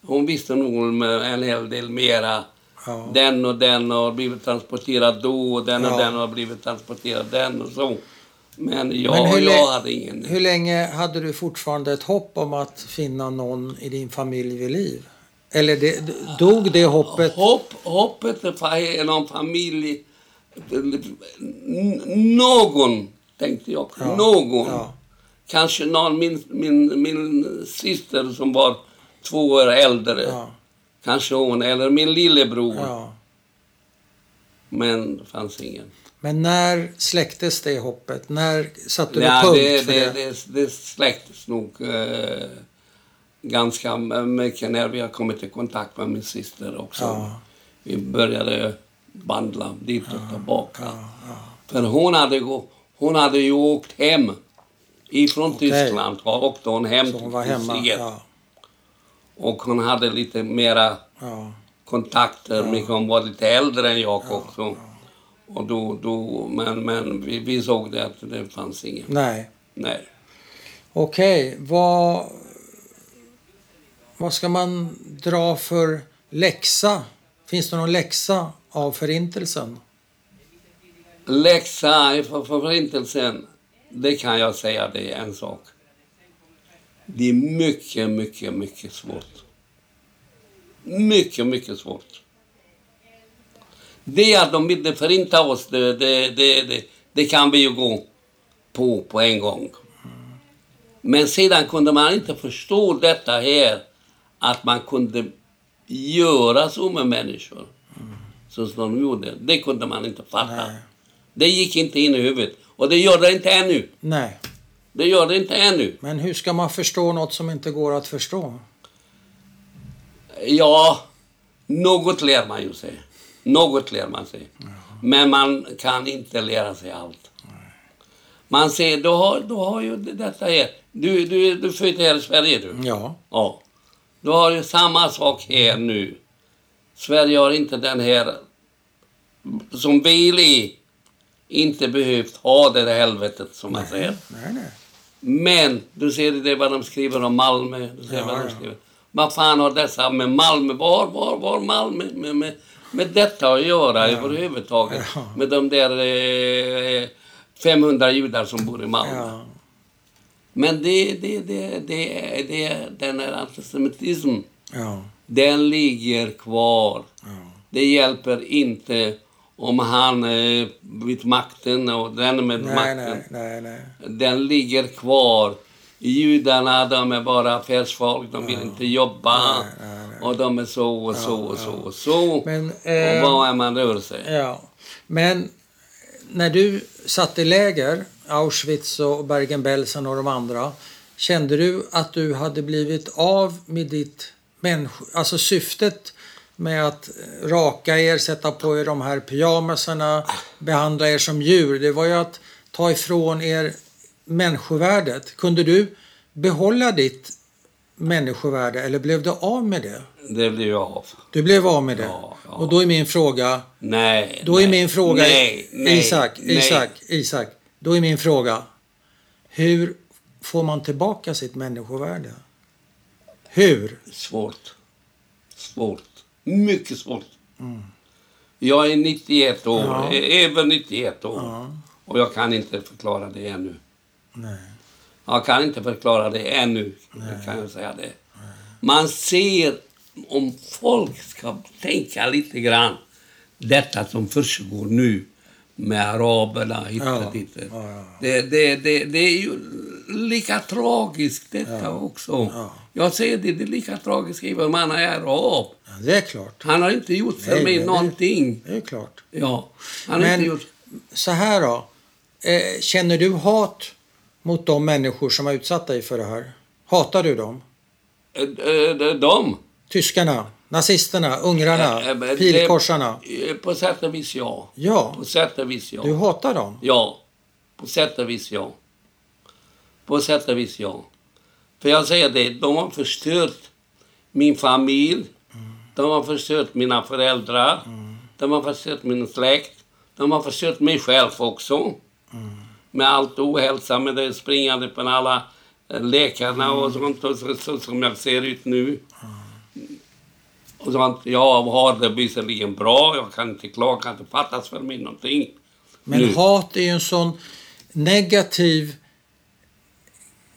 Hon visste nog en hel del mera. Ja. Den och den har blivit transporterad då och den och Ja. den har blivit transporterad den och så. Men jag, Men hur jag hade ingen... Hur länge hade du fortfarande ett hopp om att finna någon i din familj vid liv? Eller det, dog det hoppet? Hopp, hoppet för någon familj... Någon, tänkte jag. Ja, Någon. Ja, Kanske någon, min, min, min syster som var två år äldre. ja, Kanske hon, eller min lillebror. ja. Men det fanns ingen. Men när släcktes det hoppet? När satte du Ja, punkt det, för det? det, det släcktes nog eh, ganska mycket när vi har kommit i kontakt med min syster också. Ja, Vi började bandla dit och tillbaka. ja, ja. För hon hade, hon hade ju åkt hem ifrån Okej. Tyskland. Var åkte hon hem Så hon var till? Sigget. Ja, Och hon hade lite mera ja, kontakter, men hon var lite äldre än jag också. Och då, då, men men vi, vi såg det att det fanns ingen. nej. Nej. Okej, vad, vad ska man dra för läxa? Finns det någon läxa av förintelsen? Läxa för för förintelsen, det kan jag säga, det är en sak. Det är mycket, mycket, mycket svårt. Mycket, mycket svårt. Det att de ville förinta oss, det, det, det, det, det kan vi ju gå på på en gång. Men sedan kunde man inte förstå detta här, att man kunde göra så med människor. Så som de gjorde. Det kunde man inte fatta. Nej. Det gick inte in i huvudet. Och det gör det inte ännu. Nej, Det gör det inte ännu. men hur ska man förstå något som inte går att förstå? Ja, något lär man ju sig. Något lär man sig. Men man kan inte lära sig allt. Man ser, du har, du har ju detta här. Du, du, du är född här i Sverige du. Ja, Ja. Du har ju samma sak här nu. Sverige har inte den här, som väl är, inte behövt ha det där helvetet som man säger. nej, nej. Men du ser det vad de skriver om Malmö. Du ser Ja, vad de ja. skriver. Vad fan har dessa med Malmö, var, var, var Malmö med, med, med detta att göra överhuvudtaget? Ja. Med de där eh, 500 judar som bor i Malmö. Ja, Men det, det, det, det, det, den här antisemitismen, ja, den ligger kvar. ja. Det hjälper inte om han är vid makten och den med Nej, makten. nej, nej. Den ligger kvar. Judarna, de är bara affärsfolk, de vill inte jobba. Och de är så och så och så och så. Men, och eh, vad är man rör sig? Ja, men när du satt i läger, Auschwitz och Bergen-Belsen och de andra, kände du att du hade blivit av med ditt människo... Alltså syftet med att raka er, sätta på er de här pyjamasarna, behandla er som djur, det var ju att ta ifrån er människovärdet. Kunde du behålla ditt människovärde eller blev du av med det? Det blev jag av. Du blev av med det? Ja, ja. Och då är min fråga, Nej. då nej, är min fråga, nej, nej, Isak, nej. Isak, Isak, då är min fråga, hur får man tillbaka sitt människovärde? Hur? Svårt. Svårt. Mycket svårt. Jag är 91 år, Mm. Ja. över 91 år. Ja. Och jag kan inte förklara det ännu. Nej. Jag kan inte förklara det ännu, kan jag säga det. Man ser, om folk ska tänka lite grann, detta som försiggår nu med araberna hit Ja, och dit. ja, ja. Det, det, det, det är ju lika tragiskt detta också. Ja. Jag säger det, det är lika tragiskt även om han är arab. Ja, det är klart. Han har inte gjort för Nej, mig det- någonting. Det är klart. Ja, han har Men inte gjort... så här då. Eh, känner du hat mot de människor som har utsatt dig för det här? Hatar du dem? Eh, eh, De? Tyskarna, nazisterna, ungrarna, Eh, eh, det- pilkorsarna? eh, På sätt och vis ja. Ja, På sätt och vis ja. du hatar dem? Ja, på sätt och vis ja. På sätt och vis ja. För jag säger det, de har förstört min familj. De har förstört mina föräldrar. De har förstört min släkt. De har förstört mig själv också. Med allt ohälsa, med det springande på alla läkarna och sånt, och så, så, som jag ser ut nu. Och sånt. Jag har det visserligen bra, jag kan inte klaga, det fattas för mig någonting. Men Nu. hat är ju en sån negativ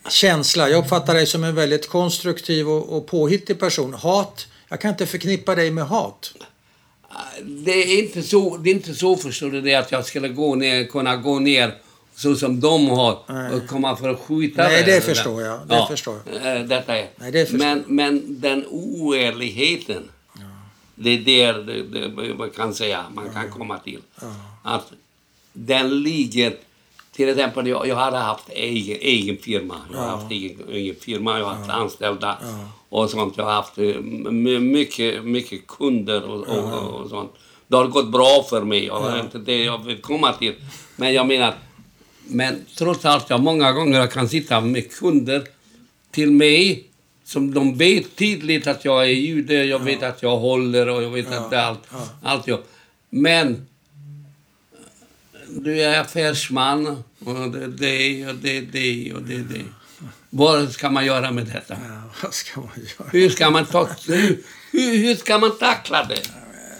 känsla. Jag uppfattar dig som en väldigt konstruktiv och, och påhittig person. Hat, jag kan inte förknippa dig med hat. Det är inte så, det är inte så förstår du det att jag skulle gå ner, kunna gå ner så som de har Nej. och komma för att skjuta Nej, det förstår jag. Det ja, förstår eh, Detta är. Nej, det förstår men, men den oärligheten, det är där det, det, man kan säga, man kan komma till. Att den ligger, till exempel jag, jag hade haft egen, egen firma. Jag har Ja. haft egen, egen firma, jag har haft anställda och sånt. Jag har haft eh, mycket, mycket kunder och, och, och sånt. Det har gått bra för mig, och det är inte det jag vill komma till. Men jag menar, men trots allt, jag många gånger kan sitta med kunder till mig som de vet tydligt att jag är jude, jag vet att jag håller och jag vet att det är allt, allt jag. Men du är affärsman och det är det och det är det och det är det. Vad ska man göra med detta? Ja, vad ska man göra? Hur ska man, ta, hur, hur hur ska man tackla det?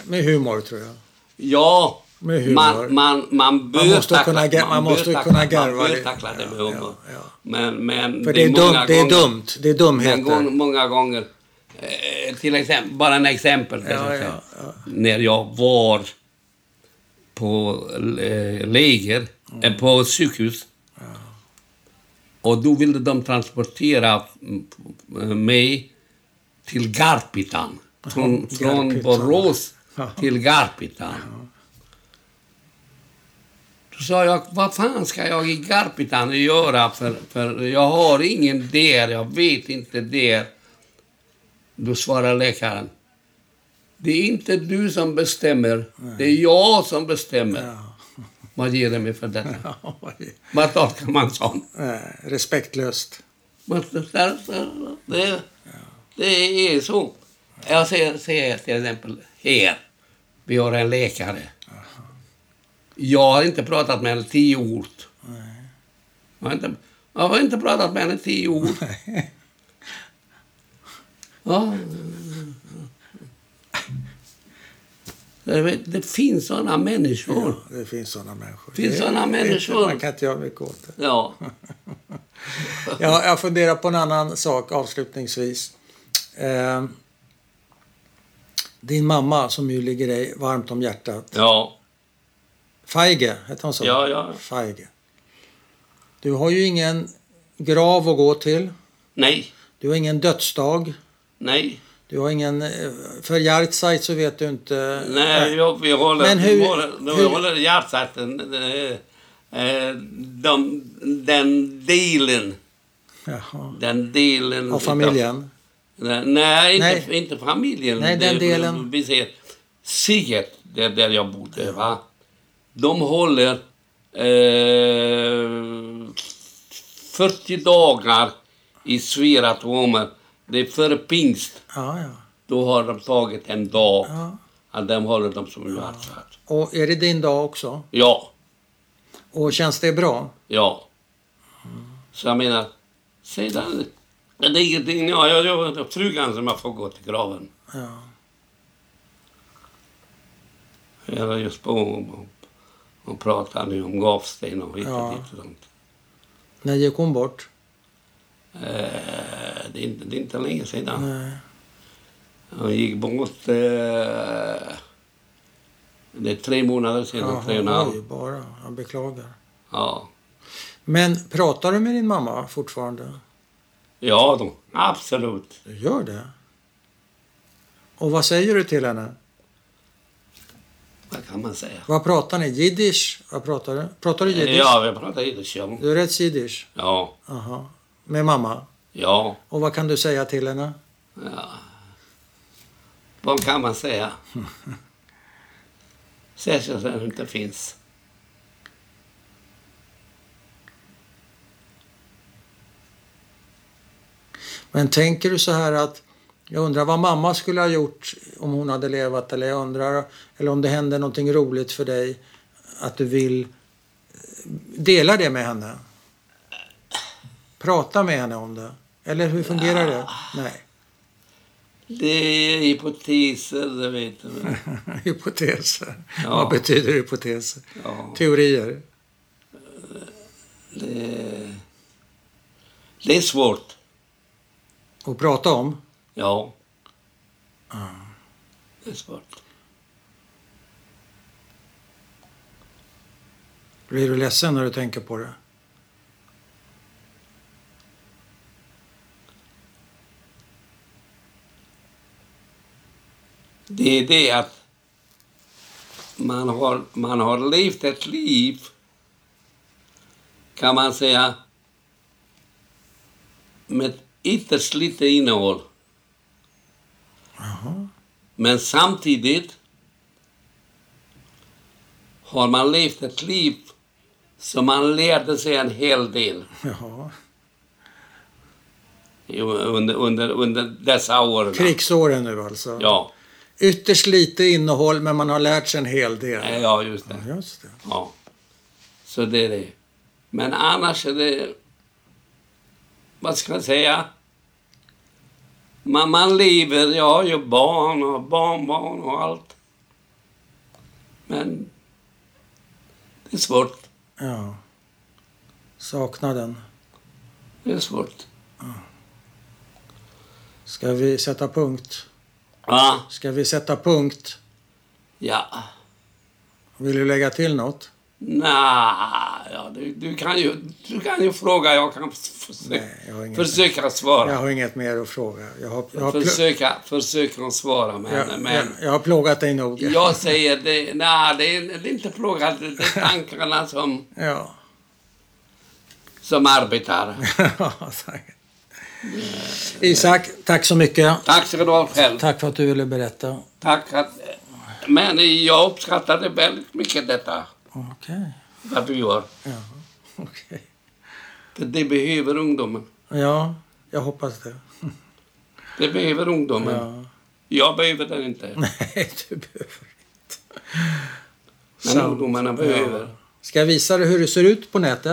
Med humor tror jag. Ja, Med humor. man, man, man bör Man måste tackla, kunna man bör måste tackla- kunna garva Man bör det. tackla det med Ja, humor. ja, ja. Men, men För det är, dumt, många det är gånger- dumt. Det är dumheter. gång, många gånger, eh, till exempel, bara en exempel. När jag var på eh, läger, Mm. eh, på sjukhus. Och då ville de transportera mig till Garpitan. Från, från. Borås till Garpitan. Då sa jag, vad fan ska jag i Garpitan göra? För, för jag har ingen där, jag vet inte där. Då svarar läkaren, det är inte du som bestämmer, det är jag som bestämmer. Ja. Vad ger det mig för detta? Vad tolkar man? Nej, respektlöst. Det, det, det är så. Jag säger, säger till exempel här, vi har en läkare. Jag har inte pratat med henne tio ord. Jag har inte, jag har inte pratat med henne tio ord. Ja. Det, det finns sådana människor. Ja, det finns sådana människor. Finns Det- sådana människor. Man kan inte göra mycket åt det. Ja. Ja, jag funderar på en annan sak avslutningsvis. Eh, din mamma som ju ligger dig varmt om hjärtat. Ja. Feige, heter hon så? Ja, ja. Feige. Du har ju ingen grav att gå till. Nej. Du har ingen dödsdag. Nej. Du har ingen... eh, För Yardside så vet du inte... Nej, jag, vi håller, Men hur- vi håller, hur- håller hjärtat. eh, eh, De, den delen, Jaha. den delen... Av familjen? Nej, Nej, inte, Nej. inte familjen. Nej, den delen. Vi ser Sigert, där, där jag bodde, va. De håller eh, 40 dagar i Sveratomer. Det är före pingst. Ja, ja. Då har de tagit en dag. ja. Att de håller dem som hjärtat. Och är det din dag också? Ja, Och känns det bra? ja. Så jag menar, sedan... Det är ingenting, ja, jag, jag, jag, frugan som jag får gå till graven. Ja. Jag var just på och pratade nu om gavsten och hit och Ja. dit och sånt. När gick hon bort? Eh, det, är inte, det är inte länge sedan. Nej. Hon gick bort... Eh, det är tre månader sedan, tre och en Jaha, halv. bara. Jag beklagar. Ja. Men pratar du med din mamma fortfarande? ja, då, absolut. Du gör det? Och vad säger du till henne? Vad kan man säga? Vad pratar ni? Jiddisch? Vad pratar du? Pratar du jiddisch? Ja, vi pratar jiddisch, ja. Du är rätt jiddisch? Ja, Aha. Med mamma? ja. Och vad kan du säga till henne? ja. Vad kan man säga? Särskilt att det inte finns. Men tänker du så här att jag undrar vad mamma skulle ha gjort om hon hade levat eller jag undrar eller om det hände någonting roligt för dig att du vill eh, dela det med henne? Prata med henne om det? Eller hur fungerar det? Nej. Det är hypoteser, det vet du. Hypoteser. Ja. Vad betyder hypoteser? Ja, Teorier? det, det är svårt. Att prata om? Ja. Det är svårt. Blir du ledsen när du tänker på det? Det är det att man har, man har levt ett liv, kan man säga, med ytterst lite innehåll. Men samtidigt har man levt ett liv som man lärde sig en hel del Jaha. under, under, under dessa åren. Krigsåren nu alltså? Ja, Ytterst lite innehåll men man har lärt sig en hel del. ja, just det. Ja, just det. Ja. Så det är det. Men annars är det... Vad ska jag säga? Man, man lever, jag har ju barn och barnbarn och allt. Men det är svårt. Ja. Saknaden. Det är svårt. Ska vi sätta punkt? Ja. Ska vi sätta punkt? Ja. Vill du lägga till något? Nej, ja, du, du, kan ju, du kan ju fråga. Jag kan försöka, Nej, jag försöka svara. jag har inget mer att fråga. Jag har, jag har, försöka, försöka svara med henne. jag, Men... jag, jag har plågat dig nog. Jag säger det, nej, det är, det är inte plågat. Det är tankarna som, Ja. som arbetar. Isak, tack så mycket. Tack ska du ha själv. Tack för att du ville berätta. Tack att, men jag uppskattade väldigt mycket detta, Okej. vad du gör. Ja. Okej. Det behöver ungdomen. Ja, jag hoppas det. Det behöver ungdomen. Ja. Jag behöver den inte. Nej, du behöver inte. Men Sant. ungdomarna behöver. Ska jag visa dig hur det ser ut på nätet?